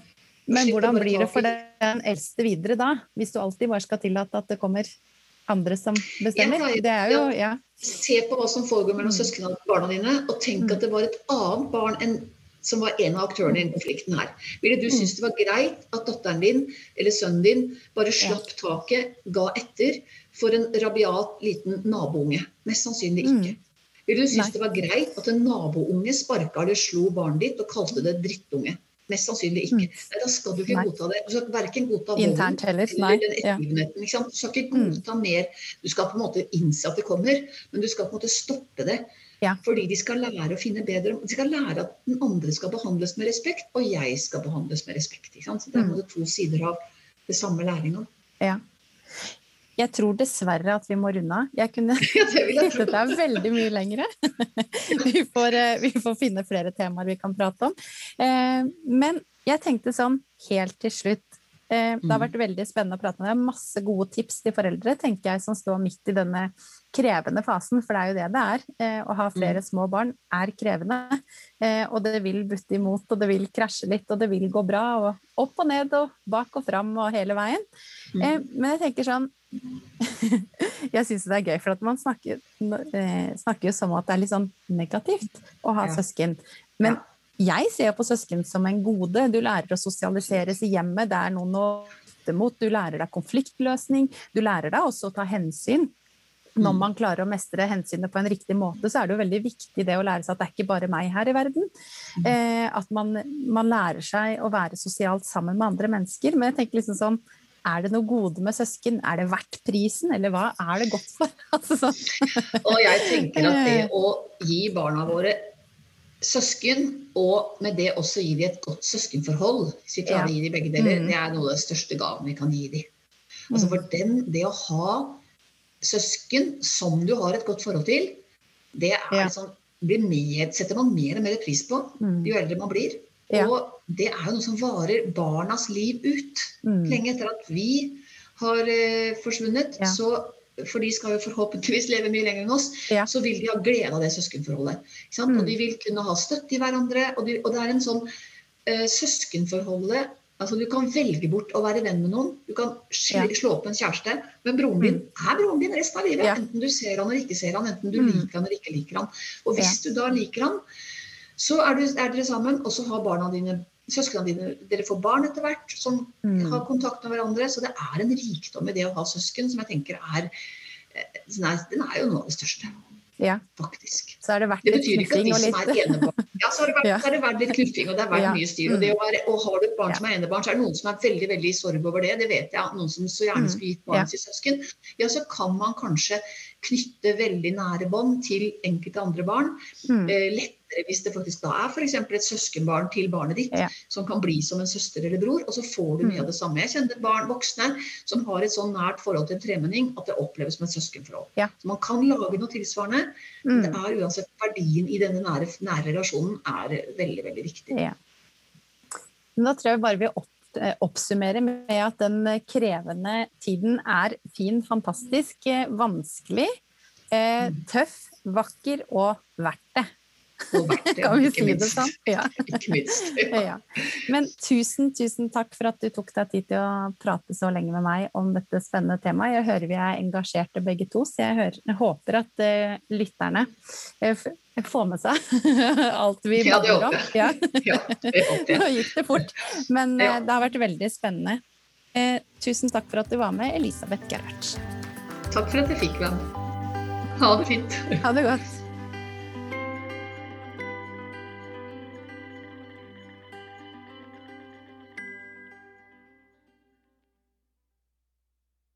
Men hvordan blir det for den eldste videre da? Hvis du alltid bare skal tillate at det kommer andre som bestemmer? Ja, det er jo, ja.
Se på hva som foregår mellom mm. søsknene og barna dine, og tenk mm. at det var et annet barn enn som var en av aktørene i konflikten her. Ville du mm. synes det var greit at datteren din eller sønnen din bare slapp taket, ga etter for en rabiat liten nabounge? Mest sannsynlig ikke. Ville du synes det var greit at en nabounge sparka eller slo barnet ditt og kalte det drittunge? Mest sannsynlig ikke. Mm. Nei, da skal du ikke Nei. godta det. Du skal verken godta
volden eller
den ettergivenheten. Ja. Du skal ikke mm. godta mer. Du skal på en måte innse at det kommer, men du skal på en måte stoppe det. Ja. Fordi de skal lære å finne bedre De skal lære at den andre skal behandles med respekt, og jeg skal behandles med respekt. Så det er mm. to sider av det samme læringa.
Ja. Jeg tror dessverre at vi må runde av. Jeg kunne sittet der veldig mye lengre. vi, får, eh, vi, får, finne flere temaer vi kan prate om. Eh, men jeg tenkte sånn helt til slutt eh, Det har mm. vært veldig spennende å prate med deg. Masse gode tips til foreldre tenker jeg, som står midt i denne krevende fasen, for det er jo det det er. Å ha flere mm. små barn er krevende. Og det vil butte imot, og det vil krasje litt, og det vil gå bra. Og opp og ned og bak og fram og hele veien. Mm. Men jeg tenker sånn jeg syns det er gøy, for at man snakker, eh, snakker jo som at det er litt sånn negativt å ha ja. søsken. Men jeg ser på søsken som en gode. Du lærer å sosialiseres i hjemmet, det er noen å lytte mot. Du lærer deg konfliktløsning. Du lærer deg også å ta hensyn. Når mm. man klarer å mestre hensynet på en riktig måte, så er det jo veldig viktig det å lære seg at det er ikke bare meg her i verden. Mm. Eh, at man, man lærer seg å være sosialt sammen med andre mennesker. Men jeg tenker liksom sånn er det noe gode med søsken? Er det verdt prisen, eller hva er det godt for? Altså,
sånn. og jeg tenker at det å gi barna våre søsken, og med det også gi dem et godt søskenforhold, hvis vi klarer å gi dem begge deler, mm. det er noe av det største gaven vi kan gi dem. Altså mm. for den, det å ha søsken som du har et godt forhold til, det er ja. sånn, mer, setter man mer og mer pris på mm. jo eldre man blir. Ja. Og det er jo noe som varer barnas liv ut. Mm. Lenge etter at vi har eh, forsvunnet, ja. så for de skal jo forhåpentligvis leve mye lenger enn oss, ja. så vil de ha glede av det søskenforholdet. Mm. Og de vil kunne ha støtte i hverandre. Og, de, og det er en sånn eh, søskenforholdet Altså Du kan velge bort å være venn med noen. Du kan slå, slå opp en kjæreste. Men broren din mm. er broren din resten av livet. Enten du ser han eller ikke ser han, enten du mm. liker han eller ikke liker han. Og hvis du da liker han, så er, du, er dere sammen, og så har barna dine søsknene dine Dere får barn etter hvert som mm. har kontakt med hverandre. Så det er en rikdom i det å ha søsken som jeg tenker er eh, Den er, den er jo noe av det største.
Ja.
Faktisk.
Så er det verdt de som er enebarn.
Ja, så har det vært, ja. det vært litt knuffing, og det har vært ja. mye styr. Og, det være, og har du et barn som er enebarn, så er det noen som er veldig veldig i sorg over det. Det vet jeg. Noen som så gjerne mm. skulle gitt barnet sitt søsken. Ja, så kan man kanskje knytte veldig nære bånd til enkelte andre barn. Mm. Eh, lettere hvis det faktisk da er f.eks. et søskenbarn til barnet ditt ja. som kan bli som en søster eller bror, og så får du mye av mm. det samme. Jeg kjenner barn, voksne som har et sånn nært forhold til en tremenning at det oppleves som et søskenforhold. Ja. Så man kan lage noe tilsvarende. Mm. Men det er uansett verdien i denne nære, nære relasjonen er veldig, veldig viktig. Ja.
Da tror jeg bare vi opp oppsummere med at den krevende tiden er fin, fantastisk, eh, vanskelig, eh, mm. tøff, vakker og verdt det. Kan vi si det sånn? Ja. ja. Men tusen, tusen takk for at du tok deg tid til å prate så lenge med meg om dette spennende temaet. Jeg hører vi er engasjerte begge to, så jeg, hører, jeg håper at uh, lytterne uh, får med seg alt vi
ja, det om. Ja. ja,
Nå gikk det fort. Men uh, det har vært veldig spennende. tusen takk for at du var med, Elisabeth Gerhardsen.
Takk for at jeg fikk være med. Ha det fint.
Ha det godt.